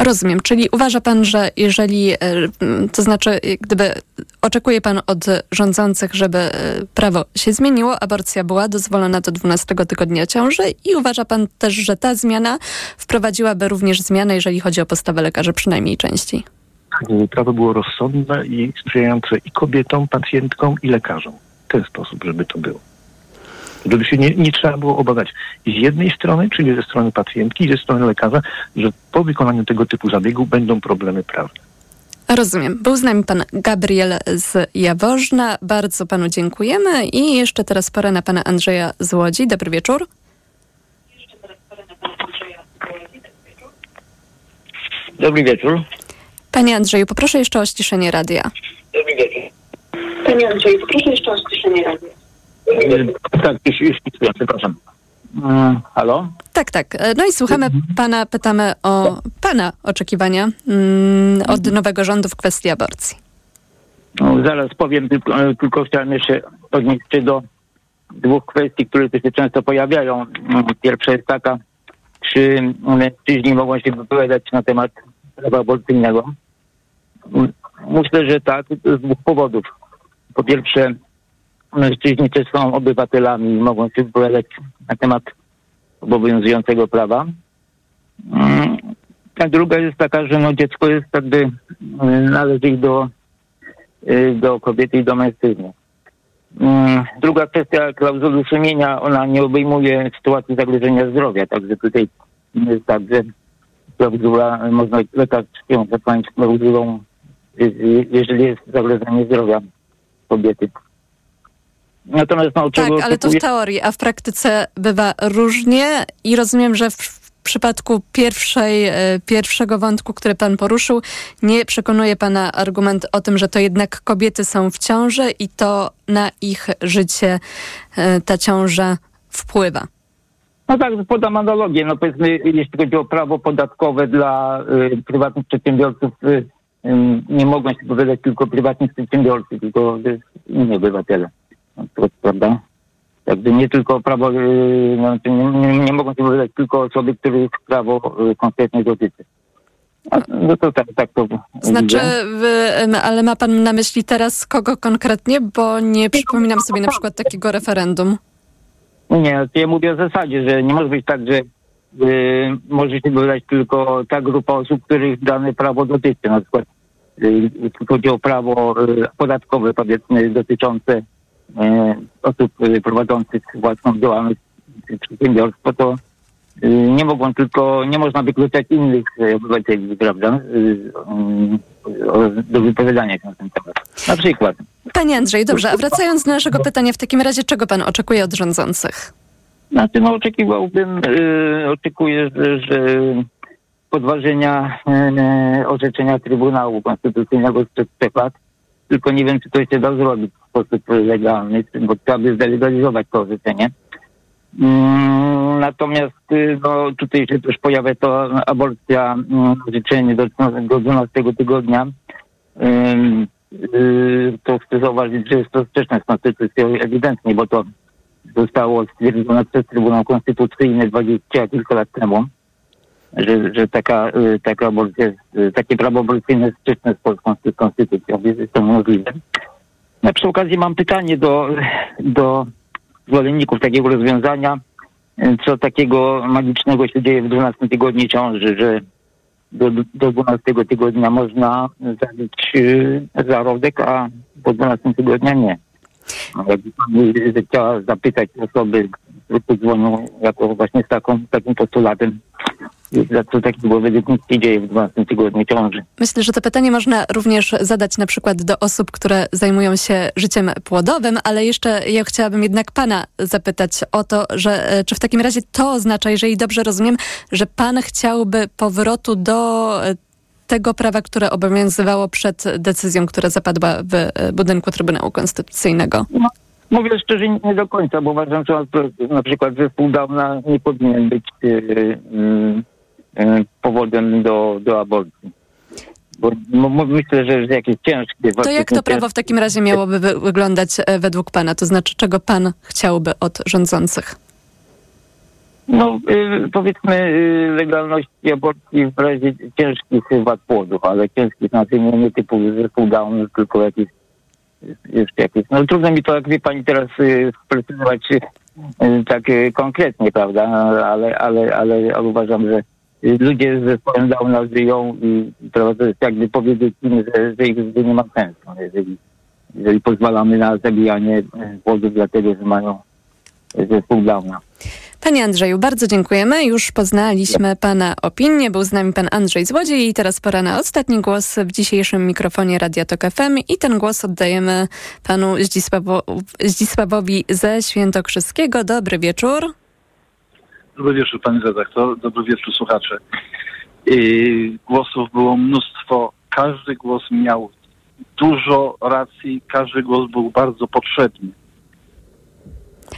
Rozumiem, czyli uważa pan, że jeżeli, e, to znaczy, jak gdyby oczekuje pan od rządzących, żeby e, prawo się zmieniło, aborcja była dozwolona do 12 tygodnia ciąży i uważa pan też, że ta zmiana wprowadziłaby również zmianę, jeżeli chodzi o postawę lekarzy przynajmniej częściej. Y, Prawo było rozsądne i sprzyjające i kobietom, pacjentkom, i lekarzom. W ten sposób, żeby to było. Żeby się nie, nie trzeba było obawiać z jednej strony, czyli ze strony pacjentki, i ze strony lekarza, że po wykonaniu tego typu zabiegu będą problemy prawne. Rozumiem. Był z nami pan Gabriel z Jaworzna. Bardzo panu dziękujemy. I jeszcze teraz pora na pana Andrzeja z Łodzi. Dobry wieczór. Dobry wieczór. Panie Andrzeju, poproszę jeszcze o ściszenie radia. Dobry wieczór. Panie Andrzeju, poproszę jeszcze o ściszenie radia. Tak, już, już, już przepraszam. Mm, halo? Tak, tak. E, No i słuchamy pana, pytamy o pana oczekiwania mm, od nowego rządu w kwestii aborcji. No, zaraz powiem, tylko, e, tylko chciałem jeszcze odnieść się do dwóch kwestii, które tu się często pojawiają. Mm, Pierwsza jest taka, czy mężczyźni mogą się wypowiadać na temat prawa aborcyjnego. Myślę, że tak, z dwóch powodów. Po pierwsze, mężczyźni też są obywatelami i mogą się wypowiadać na temat obowiązującego prawa. Mm, A druga jest taka, że no dziecko jest jakby y, należy do, y, do kobiety i do mężczyzny. Mm, Druga kwestia klauzuli sumienia, ona nie obejmuje sytuacji zagrożenia zdrowia, także tutaj jest tak, że klauzula, można lekarz ją zapłacić klauzulą, y, y, jeżeli jest zagrożenie zdrowia kobiety. Natomiast no, Tak, czego ale to w teorii, a w praktyce bywa różnie i rozumiem, że w, w przypadku pierwszej, e, pierwszego wątku, który pan poruszył, nie przekonuje pana argument o tym, że to jednak kobiety są w ciąży i to na ich życie e, ta ciąża wpływa. No tak, podam analogię. No powiedzmy, jeśli chodzi o prawo podatkowe dla y, prywatnych przedsiębiorców, y, y, nie mogą się wypowiadać tylko prywatni przedsiębiorcy, tylko inni obywatele. No, prawda? Także nie tylko prawo, y, no, to nie, nie, nie mogą się wypowiadać tylko osoby, których prawo y, konkretnie dotyczy. No, no to tak, tak to Znaczy, wy, em, ale ma pan na myśli teraz kogo konkretnie, bo nie przypominam sobie na przykład takiego referendum. Nie, to ja mówię o zasadzie, że nie może być tak, że y, może się wybrać tylko ta grupa osób, których dane prawo dotyczy. Na przykład y, chodzi o prawo y, podatkowe, powiedzmy, dotyczące osób y, prowadzących własną działalność, przedsiębiorstwo, to y, nie mogą tylko, nie można wykluczać innych obywateli, prawda, do wypowiadania się na ten temat. Na przykład. Panie Andrzej, dobrze, a wracając do naszego pytania, w takim razie czego pan oczekuje od rządzących? Znaczy, no oczekiwałbym, y, oczekuję, że, że podważenia y, orzeczenia Trybunału Konstytucyjnego sprzed trzech lat, tylko nie wiem, czy to się da zrobić sposób legalny, bo trzeba by zlegalizować to orzeczenie. Mm, Natomiast y, no, tutaj się też pojawia to aborcja, mm, życzenie do, do 12 tygodnia. Y, To chcę zauważyć, że jest to sprzeczne z konstytucją ewidentnie, bo to zostało stwierdzone przez Trybunał Konstytucyjny 20 kilka lat temu, że, że taka, y, taka aborcja, takie prawo aborcyjne jest sprzeczne z polską sty- konstytucją, jest to możliwe. No, przy okazji mam pytanie do, do zwolenników takiego rozwiązania. Co takiego magicznego się dzieje w 12 tygodniu ciąży, że do, do 12 tygodnia można zabić y, zarodek, a po 12 tygodnia nie. Jakby pani chciała zapytać osoby, które podzwonią jako właśnie z taką, takim postulatem, za co takiego według nich się dzieje w 12 tygodniu ciąży. Myślę, że to pytanie można również zadać na przykład do osób, które zajmują się życiem płodowym, ale jeszcze ja chciałabym jednak pana zapytać o to, że e, czy w takim razie to oznacza, jeżeli dobrze rozumiem, że pan chciałby powrotu do e, tego prawa, które obowiązywało przed decyzją, która zapadła w e, budynku Trybunału Konstytucyjnego? No, mówię szczerze, nie do końca, bo uważam, że na przykład zespół Downa nie powinien być y, y, y, powodem do, do aborcji. Bo myślę, że, że jakieś ciężkie... To jak to prawo w takim razie miałoby wy- wyglądać e, według pana? To znaczy, czego pan chciałby od rządzących? No, y, powiedzmy y, legalności aborcji w razie ciężkich wad płodów, ale ciężkich znaczy nie, nie typu zespół Down, tylko jakieś jeszcze jakieś. No trudno mi to, jak wie pani teraz y, sprecyzować y, y, tak konkretnie, prawda, ale, ale, ale, ale uważam, że ludzie z zespołem Downa żyją i prawda, to jest jakby powiedzieć im, że, że ich życie nie ma sensu, no, jeżeli, jeżeli pozwalamy na zabijanie płodów dlatego, że mają zespół Downa. Panie Andrzeju, bardzo dziękujemy. Już poznaliśmy Pana opinię. Był z nami Pan Andrzej Złodziej i teraz pora na ostatni głos w dzisiejszym mikrofonie Radia Tok FM i ten głos oddajemy Panu Zdzisławo, Zdzisławowi ze Świętokrzyskiego. Dobry wieczór. Dobry wieczór, pani redaktor. Dobry wieczór, słuchacze. Yy, głosów było mnóstwo. Każdy głos miał dużo racji, każdy głos był bardzo potrzebny.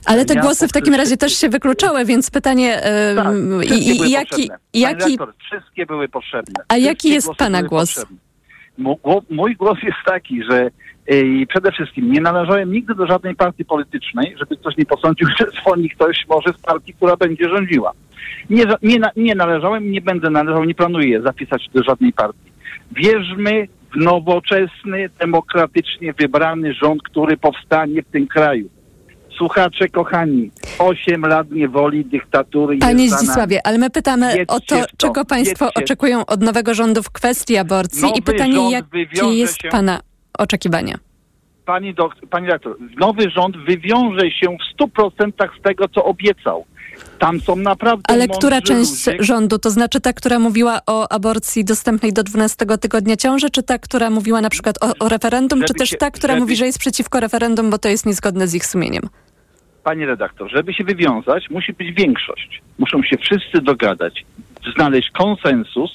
Ale te Ja głosy w takim razie też się wykluczały, więc pytanie Tak, i, i, i jaki, jaki wszystkie były potrzebne. A jaki jest pana głos? Mój głos jest taki, że yy, przede wszystkim nie należałem nigdy do żadnej partii politycznej, żeby ktoś nie posądził, że dzwoni ktoś może z partii, która będzie rządziła. Nie, nie, nie należałem i nie będę należał, nie planuję zapisać do żadnej partii. Wierzmy w nowoczesny, demokratycznie wybrany rząd, który powstanie w tym kraju. Słuchacze kochani, 8 lat niewoli, dyktatury Panie. Zdzisławie, ale my pytamy o to, to, czego Państwo oczekują od nowego rządu w kwestii aborcji Nowy i pytanie, jakie jest się- Pana oczekiwanie? Pani, dok- pani redaktor, nowy rząd wywiąże się w 100% z tego, co obiecał. Tam są naprawdę Ale która część ludzie. rządu, to znaczy ta, która mówiła o aborcji dostępnej do 12 tygodnia ciąży, czy ta, która mówiła na przykład o, o referendum, Żeby czy też się- ta, która żeby- mówi, że jest przeciwko referendum, bo to jest niezgodne z ich sumieniem? Panie redaktor, żeby się wywiązać, musi być większość. Muszą się wszyscy dogadać, znaleźć konsensus,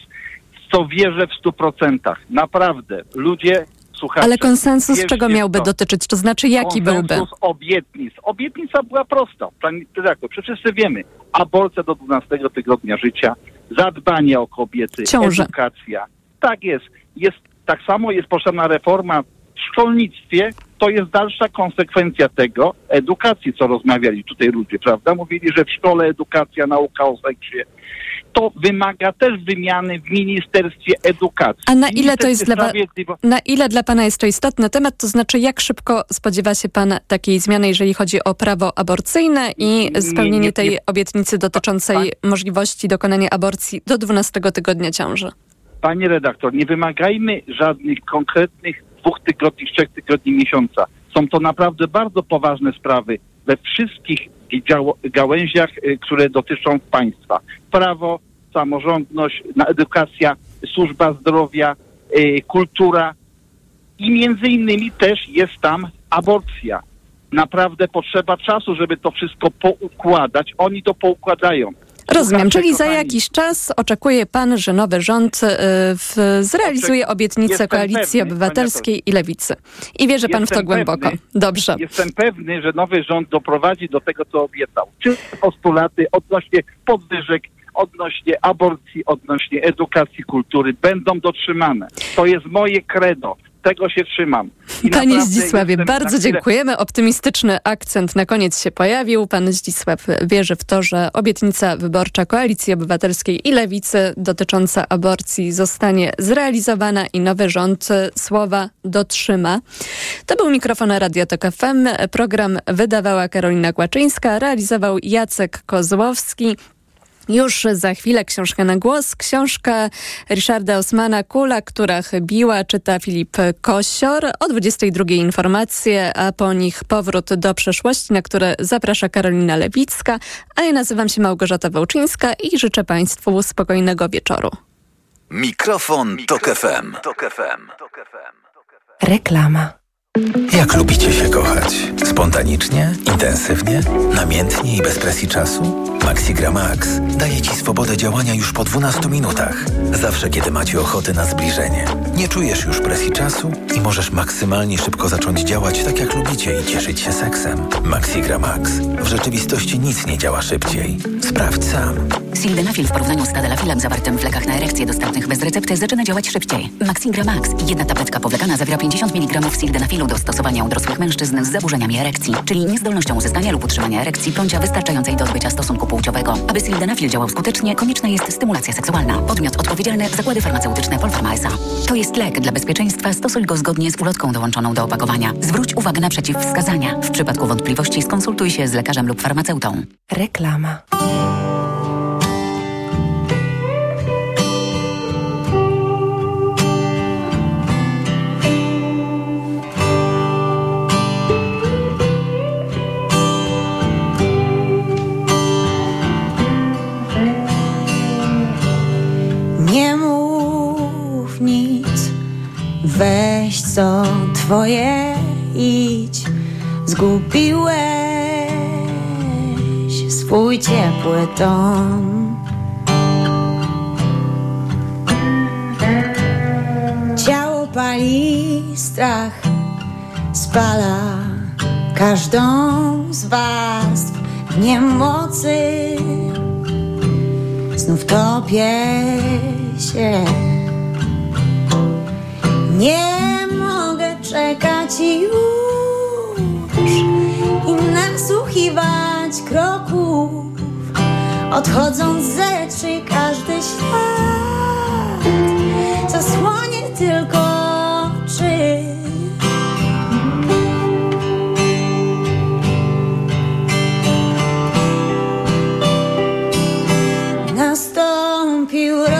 co wierzę w 100%. Naprawdę, ludzie, Ale konsensus czego miałby to. dotyczyć? To znaczy jaki byłby? Konsensus obietnic. Obietnica była prosta. Redaktor, przecież wszyscy wiemy. Aborcja do 12 tygodnia życia, zadbanie o kobiety, Ciążę. edukacja. Tak jest. jest. Tak samo jest potrzebna reforma w szkolnictwie. To jest dalsza konsekwencja tego, edukacji, co rozmawiali tutaj ludzie, prawda? Mówili, że w szkole edukacja, nauka o seksie. To wymaga też wymiany w Ministerstwie Edukacji. A na ile to jest dla, na ile dla Pana jest to istotny temat? To znaczy, jak szybko spodziewa się Pan takiej zmiany, jeżeli chodzi o prawo aborcyjne i Nie, spełnienie nie, tej nie. obietnicy dotyczącej możliwości dokonania aborcji do 12 tygodnia ciąży? Panie redaktor, nie wymagajmy żadnych konkretnych dwóch tygodni, trzech tygodni, miesiąca. Są to naprawdę bardzo poważne sprawy we wszystkich gałęziach, y, które dotyczą państwa. Prawo, samorządność, edukacja, służba zdrowia, y, kultura i między innymi też jest tam aborcja. Naprawdę potrzeba czasu, żeby to wszystko poukładać. Oni to poukładają. Rozumiem, czyli za jakiś czas oczekuje pan, że nowy rząd y, w, zrealizuje obietnicę Jestem Koalicji pewny, Obywatelskiej i Lewicy. I wierzy pan w to głęboko. pewny. Dobrze. Jestem pewny, że nowy rząd doprowadzi do tego, co obiecał. Czy postulaty odnośnie podwyżek, odnośnie aborcji, odnośnie edukacji, kultury będą dotrzymane. To jest moje credo. Tego się trzymam. Panie Zdzisławie, bardzo dziękujemy. Optymistyczny akcent na koniec się pojawił. Pan Zdzisław wierzy w to, że obietnica wyborcza Koalicji Obywatelskiej i Lewicy dotycząca aborcji zostanie zrealizowana i nowy rząd słowa dotrzyma. To był mikrofon Radia Tok FM. Program wydawała Karolina Kłaczyńska, realizował Jacek Kozłowski. Już za chwilę książka na głos. Książka Ryszarda Osmana Kula, która chybiła, czyta Filip Kosior. O 22 informacje, a po nich powrót do przeszłości, na które zaprasza Karolina Lewicka. A ja nazywam się Małgorzata Wałczyńska i życzę Państwu spokojnego wieczoru. Mikrofon, Tok FM. Reklama. Jak lubicie się kochać? Spontanicznie, intensywnie, namiętnie i bez presji czasu? Maxigra Max daje Ci swobodę działania już po 12 minutach. Zawsze, kiedy macie ochotę na zbliżenie. Nie czujesz już presji czasu i możesz maksymalnie szybko zacząć działać tak, jak lubicie i cieszyć się seksem. Maxigra Max. W rzeczywistości nic nie działa szybciej. Sprawdź sam. Sildenafil w porównaniu z tadalafilem zawartym w lekach na erekcję dostępnych bez recepty zaczyna działać szybciej. Maxigra Max. Jedna tabletka powlekana zawiera 50 mg sildenafilu do stosowania u dorosłych mężczyzn z zaburzeniami erekcji, czyli niezdolnością uzyskania lub utrzymania erekcji bądź wystarczającej do odbycia stosunku płciowego. Aby sildenafil działał skutecznie, konieczna jest stymulacja seksualna. Podmiot odpowiedzialny zakłady farmaceutyczne Polpharma S.A. To jest lek. Dla bezpieczeństwa stosuj go zgodnie z ulotką dołączoną do opakowania. Zwróć uwagę na przeciwwskazania. W przypadku wątpliwości skonsultuj się z lekarzem lub farmaceutą. Reklama. Weź co twoje, idź. Zgubiłeś swój ciepły dom. Ciało pali strach, spala każdą z warstw w niemocy znów topię się. Nie mogę czekać już. I nasłuchiwać kroków, odchodząc z rzeczy każdy ślad zasłonię tylko oczy. Nastąpił rozpad,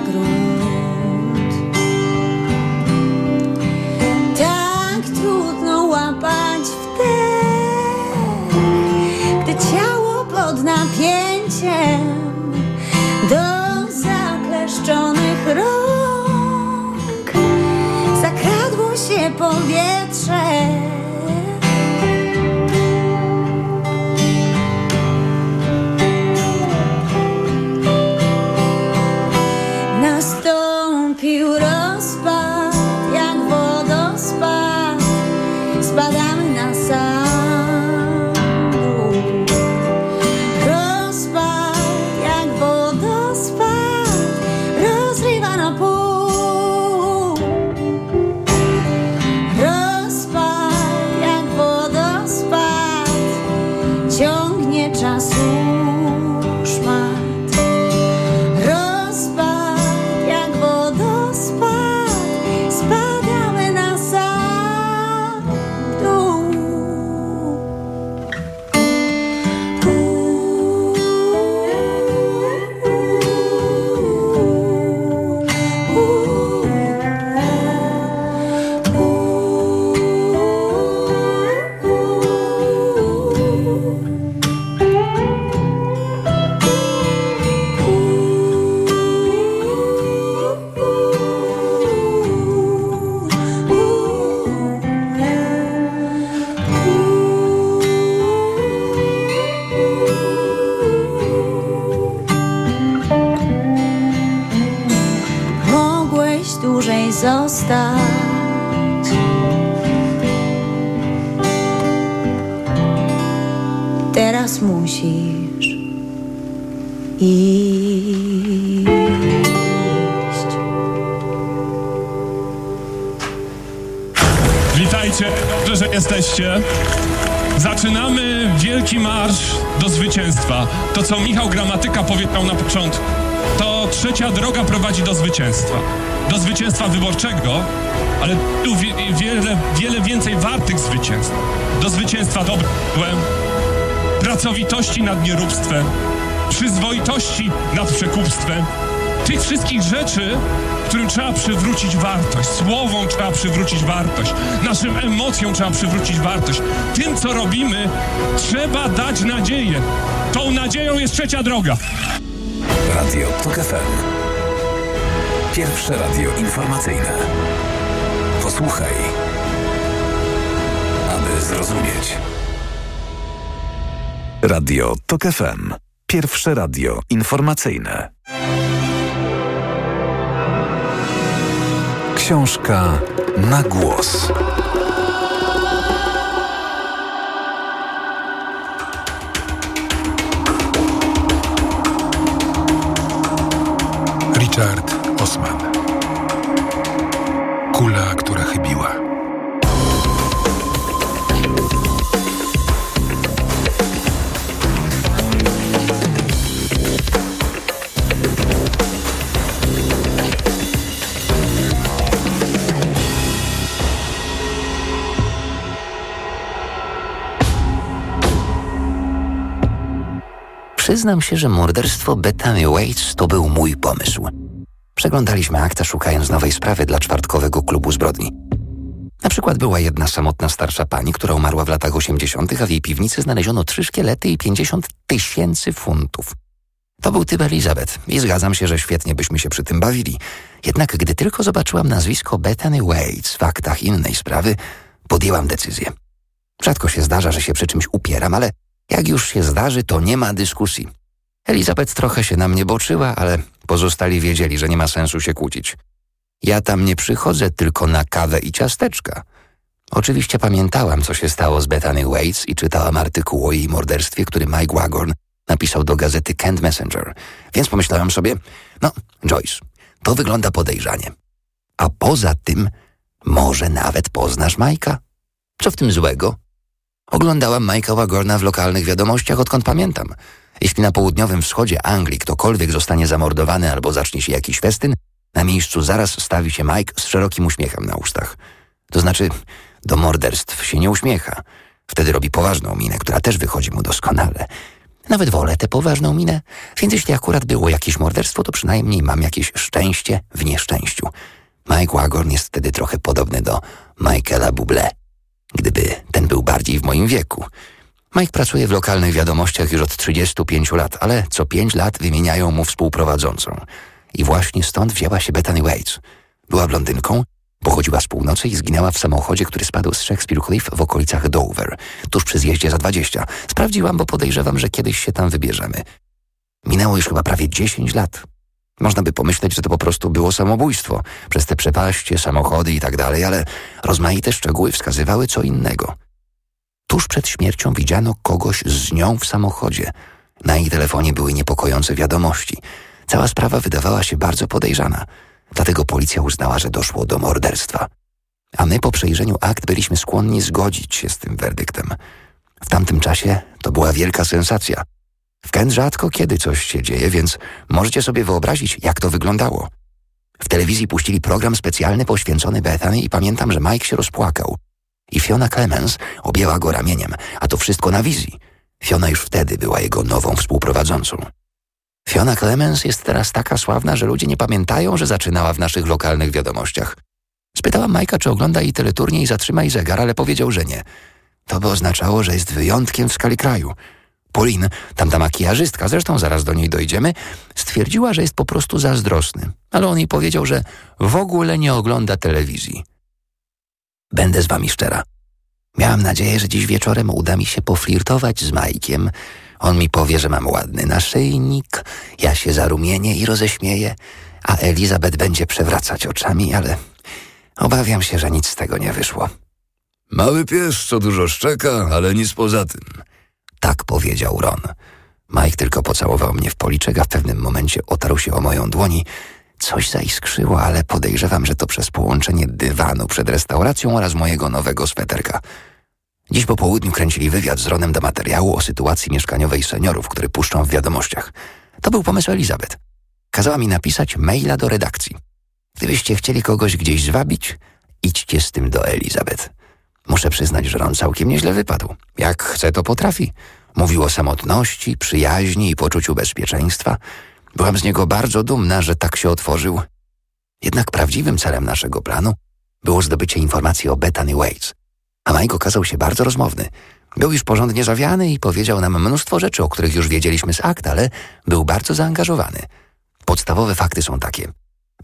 milagro. Dłużej zostać. Teraz musisz iść. Witajcie, dobrze, że jesteście. Zaczynamy wielki marsz do zwycięstwa. To, co Michał Gramatyka powiedział na początku, to trzecia droga prowadzi do zwycięstwa. Do zwycięstwa wyborczego, ale tu wie, wiele, wiele więcej wartych zwycięstw. Do zwycięstwa dobrem, pracowitości nad nieróbstwem, przyzwoitości nad przekupstwem. Tych wszystkich rzeczy, którym trzeba przywrócić wartość. Słowom trzeba przywrócić wartość. Naszym emocjom trzeba przywrócić wartość. Tym, co robimy, trzeba dać nadzieję. Tą nadzieją jest trzecia droga. Radio TOK FM. Pierwsze radio informacyjne. Posłuchaj, aby zrozumieć. Radio TOK FM. Pierwsze radio informacyjne. Książka na głos. Przyznam się, że morderstwo Bethany Waits to był mój pomysł. Przeglądaliśmy akta szukając nowej sprawy dla czwartkowego klubu zbrodni. Na przykład była jedna samotna starsza pani, która umarła w latach 80., a w jej piwnicy znaleziono trzy szkielety i 50 tysięcy funtów. To był typ Elizabeth i zgadzam się, że świetnie byśmy się przy tym bawili. Jednak gdy tylko zobaczyłam nazwisko Bethany Waits w aktach innej sprawy, podjęłam decyzję. Rzadko się zdarza, że się przy czymś upieram, ale jak już się zdarzy, to nie ma dyskusji. Elizabeth trochę się na mnie boczyła, ale pozostali wiedzieli, że nie ma sensu się kłócić. Ja tam nie przychodzę tylko na kawę i ciasteczka. Oczywiście pamiętałam, co się stało z Bethany Waits i czytałam artykuł o jej morderstwie, który Mike Wagorn napisał do gazety Kent Messenger. Więc pomyślałam sobie, no, Joyce, to wygląda podejrzanie. A poza tym, może nawet poznasz Majka? Co w tym złego? Oglądałam Majka Wagorna w lokalnych wiadomościach, odkąd pamiętam. Jeśli na południowym wschodzie Anglii ktokolwiek zostanie zamordowany albo zacznie się jakiś festyn, na miejscu zaraz stawi się Mike z szerokim uśmiechem na ustach. To znaczy, do morderstw się nie uśmiecha. Wtedy robi poważną minę, która też wychodzi mu doskonale. Nawet wolę tę poważną minę, więc jeśli akurat było jakieś morderstwo, to przynajmniej mam jakieś szczęście w nieszczęściu. Mike Wagorn jest wtedy trochę podobny do Michaela Bublé, gdyby ten był bardziej w moim wieku. Mike pracuje w lokalnych wiadomościach już od 35 lat, ale co 5 lat wymieniają mu współprowadzącą. I właśnie stąd wzięła się Bethany Waits. Była blondynką, pochodziła z północy i zginęła w samochodzie, który spadł z Shakespeare Cliff w okolicach Dover, tuż przy zjeździe za 20. Sprawdziłam, bo podejrzewam, że kiedyś się tam wybierzemy. Minęło już chyba prawie 10 lat. Można by pomyśleć, że to po prostu było samobójstwo, przez te przepaście, samochody i tak dalej, ale rozmaite szczegóły wskazywały co innego. Tuż przed śmiercią widziano kogoś z nią w samochodzie. Na jej telefonie były niepokojące wiadomości. Cała sprawa wydawała się bardzo podejrzana. Dlatego policja uznała, że doszło do morderstwa. A my po przejrzeniu akt byliśmy skłonni zgodzić się z tym werdyktem. W tamtym czasie to była wielka sensacja. W Kent rzadko kiedy coś się dzieje, więc możecie sobie wyobrazić, jak to wyglądało. W telewizji puścili program specjalny poświęcony Bethany i pamiętam, że Mike się rozpłakał. I Fiona Clemens objęła go ramieniem, a to wszystko na wizji. Fiona już wtedy była jego nową współprowadzącą. Fiona Clemens jest teraz taka sławna, że ludzie nie pamiętają, że zaczynała w naszych lokalnych wiadomościach. Spytałam Majka, czy ogląda jej teleturniej i zatrzyma jej zegar, ale powiedział, że nie. To by oznaczało, że jest wyjątkiem w skali kraju. Pauline, tamta makijażystka, zresztą zaraz do niej dojdziemy, stwierdziła, że jest po prostu zazdrosny, ale on jej powiedział, że w ogóle nie ogląda telewizji. Będę z wami szczera. Miałam nadzieję, że dziś wieczorem uda mi się poflirtować z Majkiem. On mi powie, że mam ładny naszyjnik, ja się zarumienię i roześmieję, a Elizabeth będzie przewracać oczami, ale obawiam się, że nic z tego nie wyszło. Mały pies, co dużo szczeka, ale nic poza tym. Tak powiedział Ron. Mike tylko pocałował mnie w policzek, a w pewnym momencie otarł się o moją dłoni. Coś zaiskrzyło, ale podejrzewam, że to przez połączenie dywanu przed restauracją oraz mojego nowego sweterka. Dziś po południu kręcili wywiad z Ronem do materiału o sytuacji mieszkaniowej seniorów, który puszczą w wiadomościach. To był pomysł Elizabeth. Kazała mi napisać maila do redakcji. Gdybyście chcieli kogoś gdzieś zwabić, idźcie z tym do Elizabeth. Muszę przyznać, że Ron całkiem nieźle wypadł. Jak chce, to potrafi. Mówił o samotności, przyjaźni i poczuciu bezpieczeństwa. Byłam z niego bardzo dumna, że tak się otworzył. Jednak prawdziwym celem naszego planu było zdobycie informacji o Bethany Waits. A Mike okazał się bardzo rozmowny. Był już porządnie zawiany i powiedział nam mnóstwo rzeczy, o których już wiedzieliśmy z akt, ale był bardzo zaangażowany. Podstawowe fakty są takie.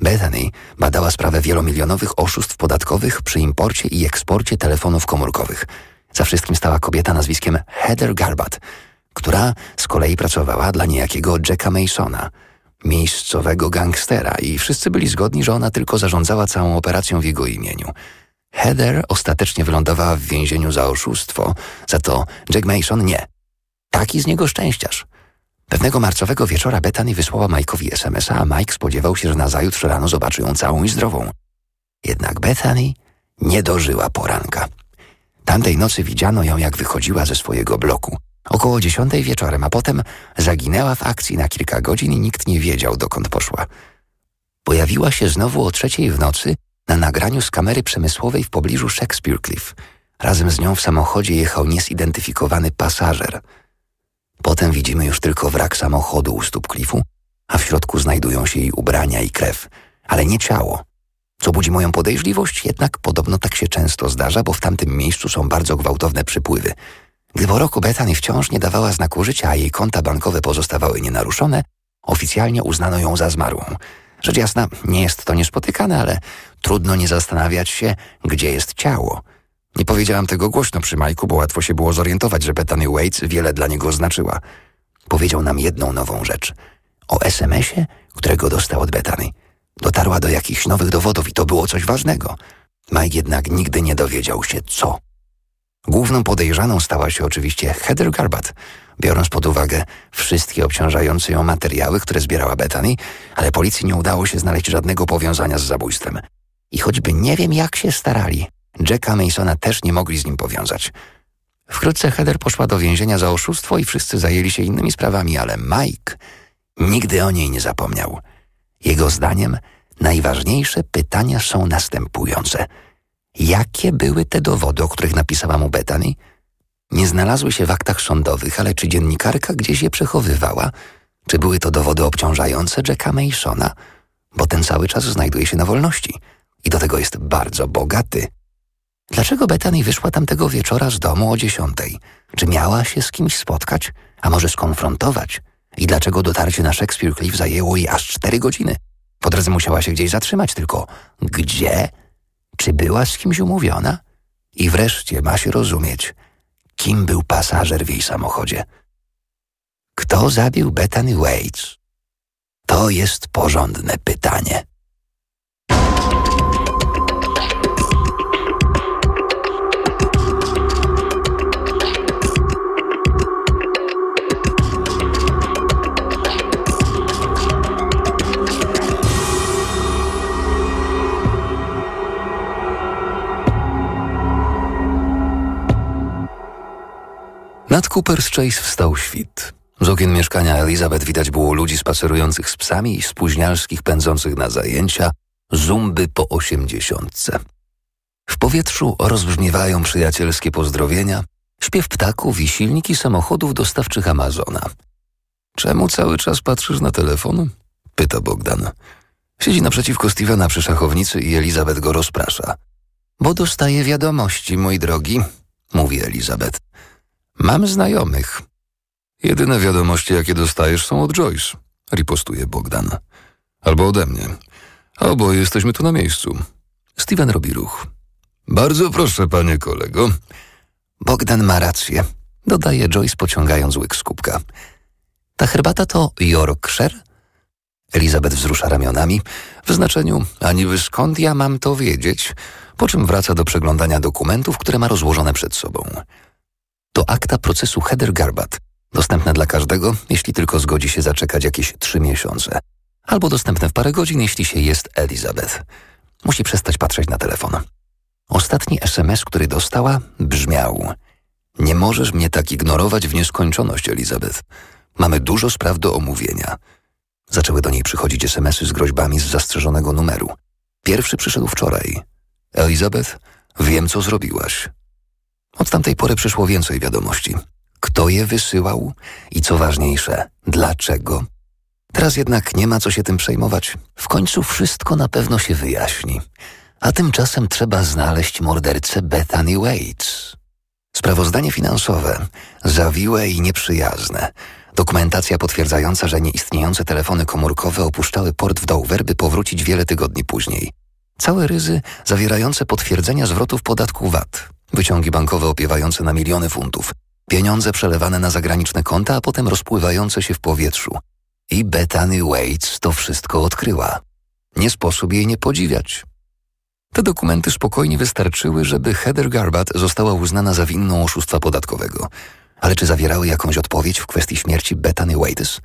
Bethany badała sprawę wielomilionowych oszustw podatkowych przy imporcie i eksporcie telefonów komórkowych. Za wszystkim stała kobieta nazwiskiem Heather Garbat, która z kolei pracowała dla niejakiego Jacka Masona, miejscowego gangstera i wszyscy byli zgodni, że ona tylko zarządzała całą operacją w jego imieniu. Heather ostatecznie wylądowała w więzieniu za oszustwo, za to Jack Mason nie. Taki z niego szczęściarz. Pewnego marcowego wieczora Bethany wysłała Mike'owi SMS-a, a Mike spodziewał się, że nazajutrz rano zobaczy ją całą i zdrową. Jednak Bethany nie dożyła poranka. Tamtej nocy widziano ją, jak wychodziła ze swojego bloku. Około dziesiątej wieczorem, a potem zaginęła w akcji na kilka godzin i nikt nie wiedział, dokąd poszła. Pojawiła się znowu o trzeciej w nocy na nagraniu z kamery przemysłowej w pobliżu Shakespeare Cliff. Razem z nią w samochodzie jechał niezidentyfikowany pasażer. Potem widzimy już tylko wrak samochodu u stóp klifu, a w środku znajdują się jej ubrania i krew, ale nie ciało. Co budzi moją podejrzliwość, jednak podobno tak się często zdarza, bo w tamtym miejscu są bardzo gwałtowne przypływy. Gdy po roku Bethany wciąż nie dawała znaku życia, a jej konta bankowe pozostawały nienaruszone, oficjalnie uznano ją za zmarłą. Rzecz jasna, nie jest to niespotykane, ale trudno nie zastanawiać się, gdzie jest ciało. Nie powiedziałam tego głośno przy Majku, bo łatwo się było zorientować, że Bethany Waits wiele dla niego znaczyła. Powiedział nam jedną nową rzecz. O SMS-ie, którego dostał od Bethany. Dotarła do jakichś nowych dowodów i to było coś ważnego. Mike jednak nigdy nie dowiedział się, co. Główną podejrzaną stała się oczywiście Heather Garbat, biorąc pod uwagę wszystkie obciążające ją materiały, które zbierała Bethany, ale policji nie udało się znaleźć żadnego powiązania z zabójstwem. I choćby nie wiem jak się starali, Jacka Masona też nie mogli z nim powiązać. Wkrótce Heather poszła do więzienia za oszustwo i wszyscy zajęli się innymi sprawami, ale Mike nigdy o niej nie zapomniał. Jego zdaniem najważniejsze pytania są następujące. Jakie były te dowody, o których napisała mu Bethany? Nie znalazły się w aktach sądowych, ale czy dziennikarka gdzieś je przechowywała? Czy były to dowody obciążające Jacka Masona? Bo ten cały czas znajduje się na wolności i do tego jest bardzo bogaty. Dlaczego Bethany wyszła tamtego wieczora z domu o dziesiątej? Czy miała się z kimś spotkać, a może skonfrontować? I dlaczego dotarcie na Shakespeare Cliff zajęło jej aż cztery godziny? Po drodze musiała się gdzieś zatrzymać, tylko gdzie? Czy była z kimś umówiona? I wreszcie ma się rozumieć, kim był pasażer w jej samochodzie. Kto zabił Bethany Waits? To jest porządne pytanie. Cooper's Chase wstał świt. Z okien mieszkania Elizabeth widać było ludzi spacerujących z psami i spóźnialskich pędzących na zajęcia, zumby po osiemdziesiątce. W powietrzu rozbrzmiewają przyjacielskie pozdrowienia, śpiew ptaków i silniki samochodów dostawczych Amazona. Czemu cały czas patrzysz na telefon? pyta Bogdan. Siedzi naprzeciwko Stevena przy szachownicy i Elizabeth go rozprasza. Bo dostaje wiadomości, mój drogi, mówi Elizabeth. Mam znajomych. Jedyne wiadomości, jakie dostajesz, są od Joyce, ripostuje Bogdan. Albo ode mnie. Oboje jesteśmy tu na miejscu. Steven robi ruch. Bardzo proszę, panie kolego. Bogdan ma rację, dodaje Joyce, pociągając łyk z kubka. Ta herbata to Yorkshire? Elizabeth wzrusza ramionami w znaczeniu a niby skąd ja mam to wiedzieć, po czym wraca do przeglądania dokumentów, które ma rozłożone przed sobą. To akta procesu Heather Garbat, dostępne dla każdego, jeśli tylko zgodzi się zaczekać jakieś trzy miesiące, albo dostępne w parę godzin, jeśli się jest Elizabeth. Musi przestać patrzeć na telefon. Ostatni SMS, który dostała, brzmiał: Nie możesz mnie tak ignorować w nieskończoność, Elizabeth. Mamy dużo spraw do omówienia. Zaczęły do niej przychodzić SMSy z groźbami z zastrzeżonego numeru. Pierwszy przyszedł wczoraj. Elizabeth, wiem, co zrobiłaś. Od tamtej pory przyszło więcej wiadomości. Kto je wysyłał i co ważniejsze, dlaczego? Teraz jednak nie ma co się tym przejmować. W końcu wszystko na pewno się wyjaśni. A tymczasem trzeba znaleźć mordercę Bethany Waits. Sprawozdanie finansowe, zawiłe i nieprzyjazne. Dokumentacja potwierdzająca, że nieistniejące telefony komórkowe opuszczały port w Dover, by powrócić wiele tygodni później. Całe ryzy zawierające potwierdzenia zwrotów podatku VAT. Wyciągi bankowe opiewające na miliony funtów. Pieniądze przelewane na zagraniczne konta, a potem rozpływające się w powietrzu. I Bethany Waits to wszystko odkryła. Nie sposób jej nie podziwiać. Te dokumenty spokojnie wystarczyły, żeby Heather Garbat została uznana za winną oszustwa podatkowego. Ale czy zawierały jakąś odpowiedź w kwestii śmierci Bethany Waits?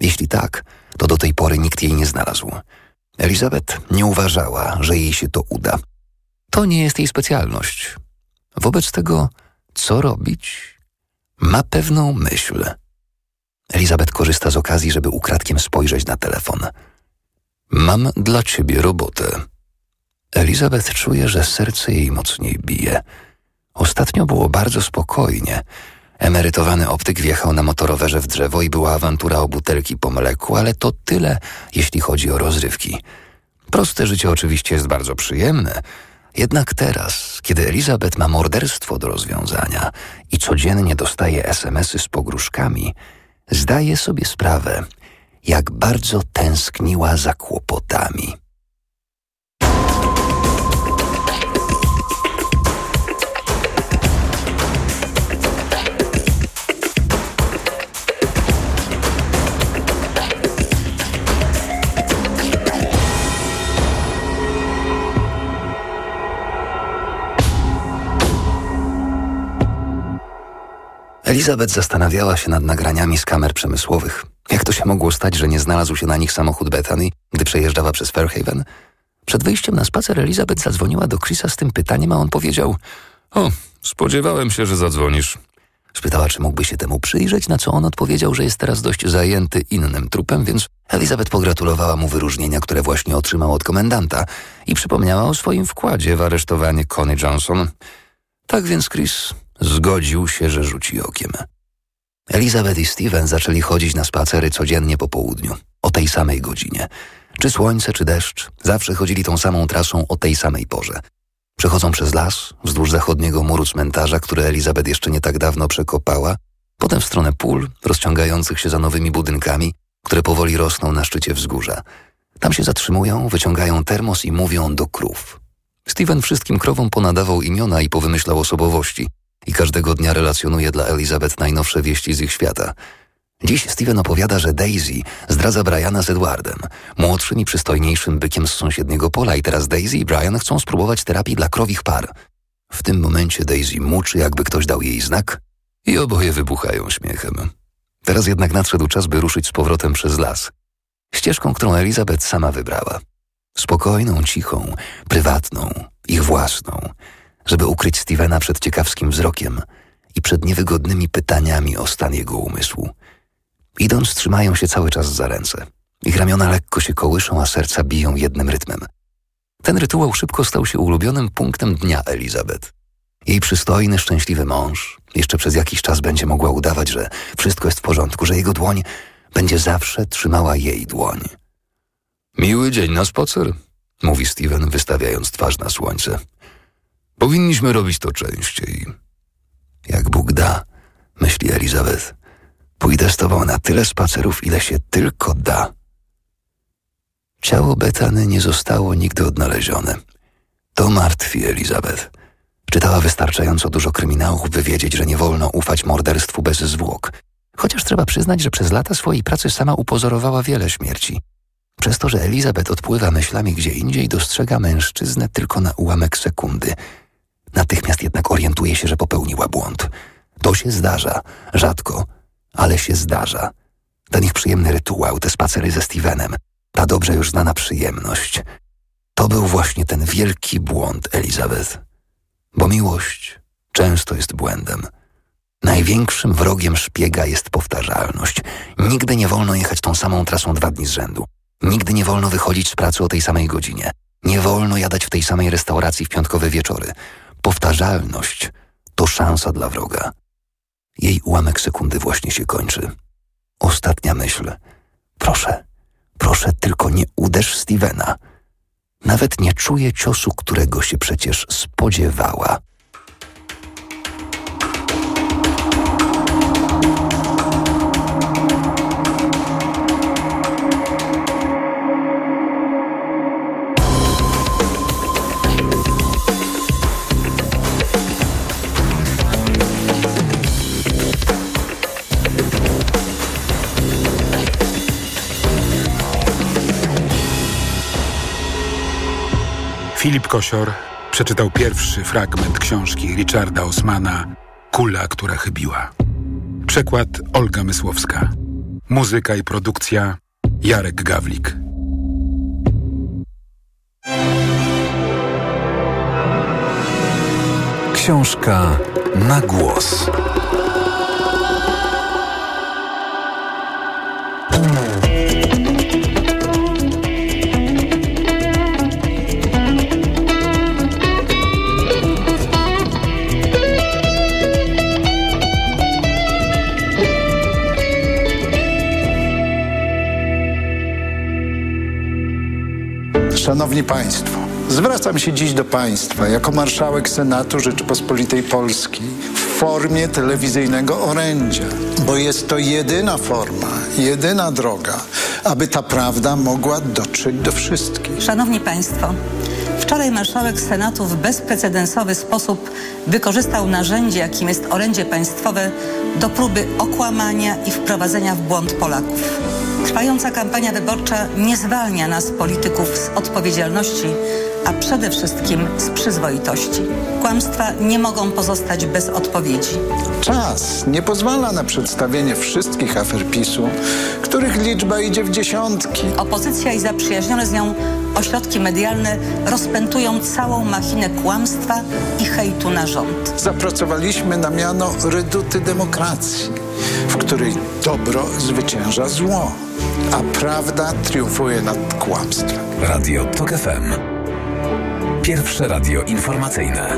Jeśli tak, to do tej pory nikt jej nie znalazł. Elizabeth nie uważała, że jej się to uda. To nie jest jej specjalność. Wobec tego, co robić? Ma pewną myśl. Elizabeth korzysta z okazji, żeby ukradkiem spojrzeć na telefon. Mam dla ciebie robotę. Elizabeth czuje, że serce jej mocniej bije. Ostatnio było bardzo spokojnie. Emerytowany optyk wjechał na motorowerze w drzewo i była awantura o butelki po mleku, ale to tyle, jeśli chodzi o rozrywki. Proste życie oczywiście jest bardzo przyjemne, jednak teraz, kiedy Elizabeth ma morderstwo do rozwiązania i codziennie dostaje SMSy z pogróżkami, zdaje sobie sprawę, jak bardzo tęskniła za kłopotami. Elizabeth zastanawiała się nad nagraniami z kamer przemysłowych. Jak to się mogło stać, że nie znalazł się na nich samochód Bethany, gdy przejeżdżała przez Fairhaven? Przed wyjściem na spacer Elizabeth zadzwoniła do Chrisa z tym pytaniem, a on powiedział: O, spodziewałem się, że zadzwonisz. Spytała, czy mógłby się temu przyjrzeć, na co on odpowiedział, że jest teraz dość zajęty innym trupem, więc Elizabeth pogratulowała mu wyróżnienia, które właśnie otrzymał od komendanta i przypomniała o swoim wkładzie w aresztowanie Connie Johnson. Tak więc Chris zgodził się, że rzuci okiem. Elizabeth i Steven zaczęli chodzić na spacery codziennie po południu, o tej samej godzinie. Czy słońce, czy deszcz, zawsze chodzili tą samą trasą o tej samej porze. Przechodzą przez las, wzdłuż zachodniego muru cmentarza, który Elizabeth jeszcze nie tak dawno przekopała, potem w stronę pól, rozciągających się za nowymi budynkami, które powoli rosną na szczycie wzgórza. Tam się zatrzymują, wyciągają termos i mówią do krów. Steven wszystkim krowom ponadawał imiona i powymyślał osobowości i każdego dnia relacjonuje dla Elizabeth najnowsze wieści z ich świata. Dziś Steven opowiada, że Daisy zdradza Briana z Edwardem, młodszym i przystojniejszym bykiem z sąsiedniego pola i teraz Daisy i Brian chcą spróbować terapii dla krowich par. W tym momencie Daisy muczy, jakby ktoś dał jej znak i oboje wybuchają śmiechem. Teraz jednak nadszedł czas, by ruszyć z powrotem przez las. Ścieżką, którą Elizabeth sama wybrała. Spokojną, cichą, prywatną, ich własną, żeby ukryć Stevena przed ciekawskim wzrokiem i przed niewygodnymi pytaniami o stan jego umysłu. Idąc, trzymają się cały czas za ręce. Ich ramiona lekko się kołyszą, a serca biją jednym rytmem. Ten rytuał szybko stał się ulubionym punktem dnia Elizabeth. Jej przystojny, szczęśliwy mąż jeszcze przez jakiś czas będzie mogła udawać, że wszystko jest w porządku, że jego dłoń będzie zawsze trzymała jej dłoń. Miły dzień na spacer, mówi Steven, wystawiając twarz na słońce. Powinniśmy robić to częściej. Jak Bóg da, myśli Elizabeth. Pójdę z tobą na tyle spacerów, ile się tylko da. Ciało Betany nie zostało nigdy odnalezione. To martwi Elizabeth. Czytała wystarczająco dużo kryminałów, by wiedzieć, że nie wolno ufać morderstwu bez zwłok. Chociaż trzeba przyznać, że przez lata swojej pracy sama upozorowała wiele śmierci. Przez to, że Elizabeth odpływa myślami gdzie indziej, dostrzega mężczyznę tylko na ułamek sekundy. Natychmiast jednak orientuje się, że popełniła błąd. To się zdarza, rzadko, ale się zdarza. Ten ich przyjemny rytuał, te spacery ze Stevenem, ta dobrze już znana przyjemność. To był właśnie ten wielki błąd Elizabeth. Bo miłość często jest błędem. Największym wrogiem szpiega jest powtarzalność. Nigdy nie wolno jechać tą samą trasą dwa dni z rzędu. Nigdy nie wolno wychodzić z pracy o tej samej godzinie. Nie wolno jadać w tej samej restauracji w piątkowe wieczory. Powtarzalność to szansa dla wroga. Jej ułamek sekundy właśnie się kończy. Ostatnia myśl. Proszę, proszę, tylko nie uderz Stevena. Nawet nie czuje ciosu, którego się przecież spodziewała. Filip Kosior przeczytał pierwszy fragment książki Richarda Osmana Kula, która chybiła. Przekład Olga Mysłowska. Muzyka i produkcja Jarek Gawlik. Książka na głos. Szanowni Państwo, zwracam się dziś do Państwa jako marszałek Senatu Rzeczypospolitej Polskiej w formie telewizyjnego orędzia, bo jest to jedyna forma, jedyna droga, aby ta prawda mogła dotrzeć do wszystkich. Szanowni Państwo, wczoraj marszałek Senatu w bezprecedensowy sposób wykorzystał narzędzie, jakim jest orędzie państwowe, do próby okłamania i wprowadzenia w błąd Polaków. Trwająca kampania wyborcza nie zwalnia nas, polityków, z odpowiedzialności, a przede wszystkim z przyzwoitości. Kłamstwa nie mogą pozostać bez odpowiedzi. Czas nie pozwala na przedstawienie wszystkich afer PiSu, których liczba idzie w dziesiątki. Opozycja i zaprzyjaźnione z nią ośrodki medialne rozpętują całą machinę kłamstwa i hejtu na rząd. Zapracowaliśmy na miano reduty demokracji, w której dobro zwycięża zło, a prawda triumfuje nad kłamstwem. Radio TOK FM. Pierwsze radio informacyjne.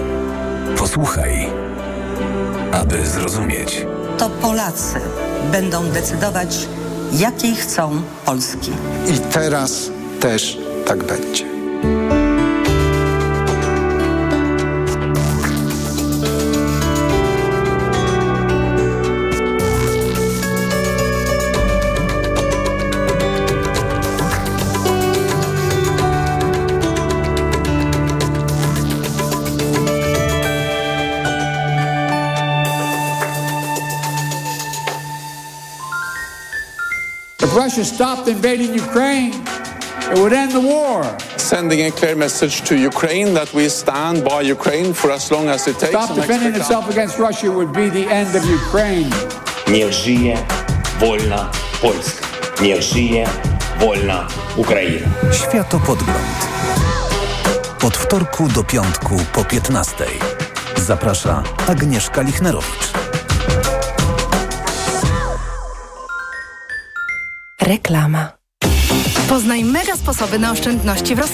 Posłuchaj, aby zrozumieć. To Polacy będą decydować, jakiej chcą Polski. I teraz też tak będzie. Russia stopped invading Ukraine, it would end the war. Sending a clear message to Ukraine that we stand by Ukraine for as long as it takes. Stop defending itself against Russia would be the end of Ukraine. Niech żyje wolna Polska. Niech żyje wolna Ukraina. Światopodgląd. Od wtorku do piątku po 15. Zaprasza Agnieszka Lichnerowicz. Reklama. Poznaj mega sposoby na oszczędności w Rosmanie.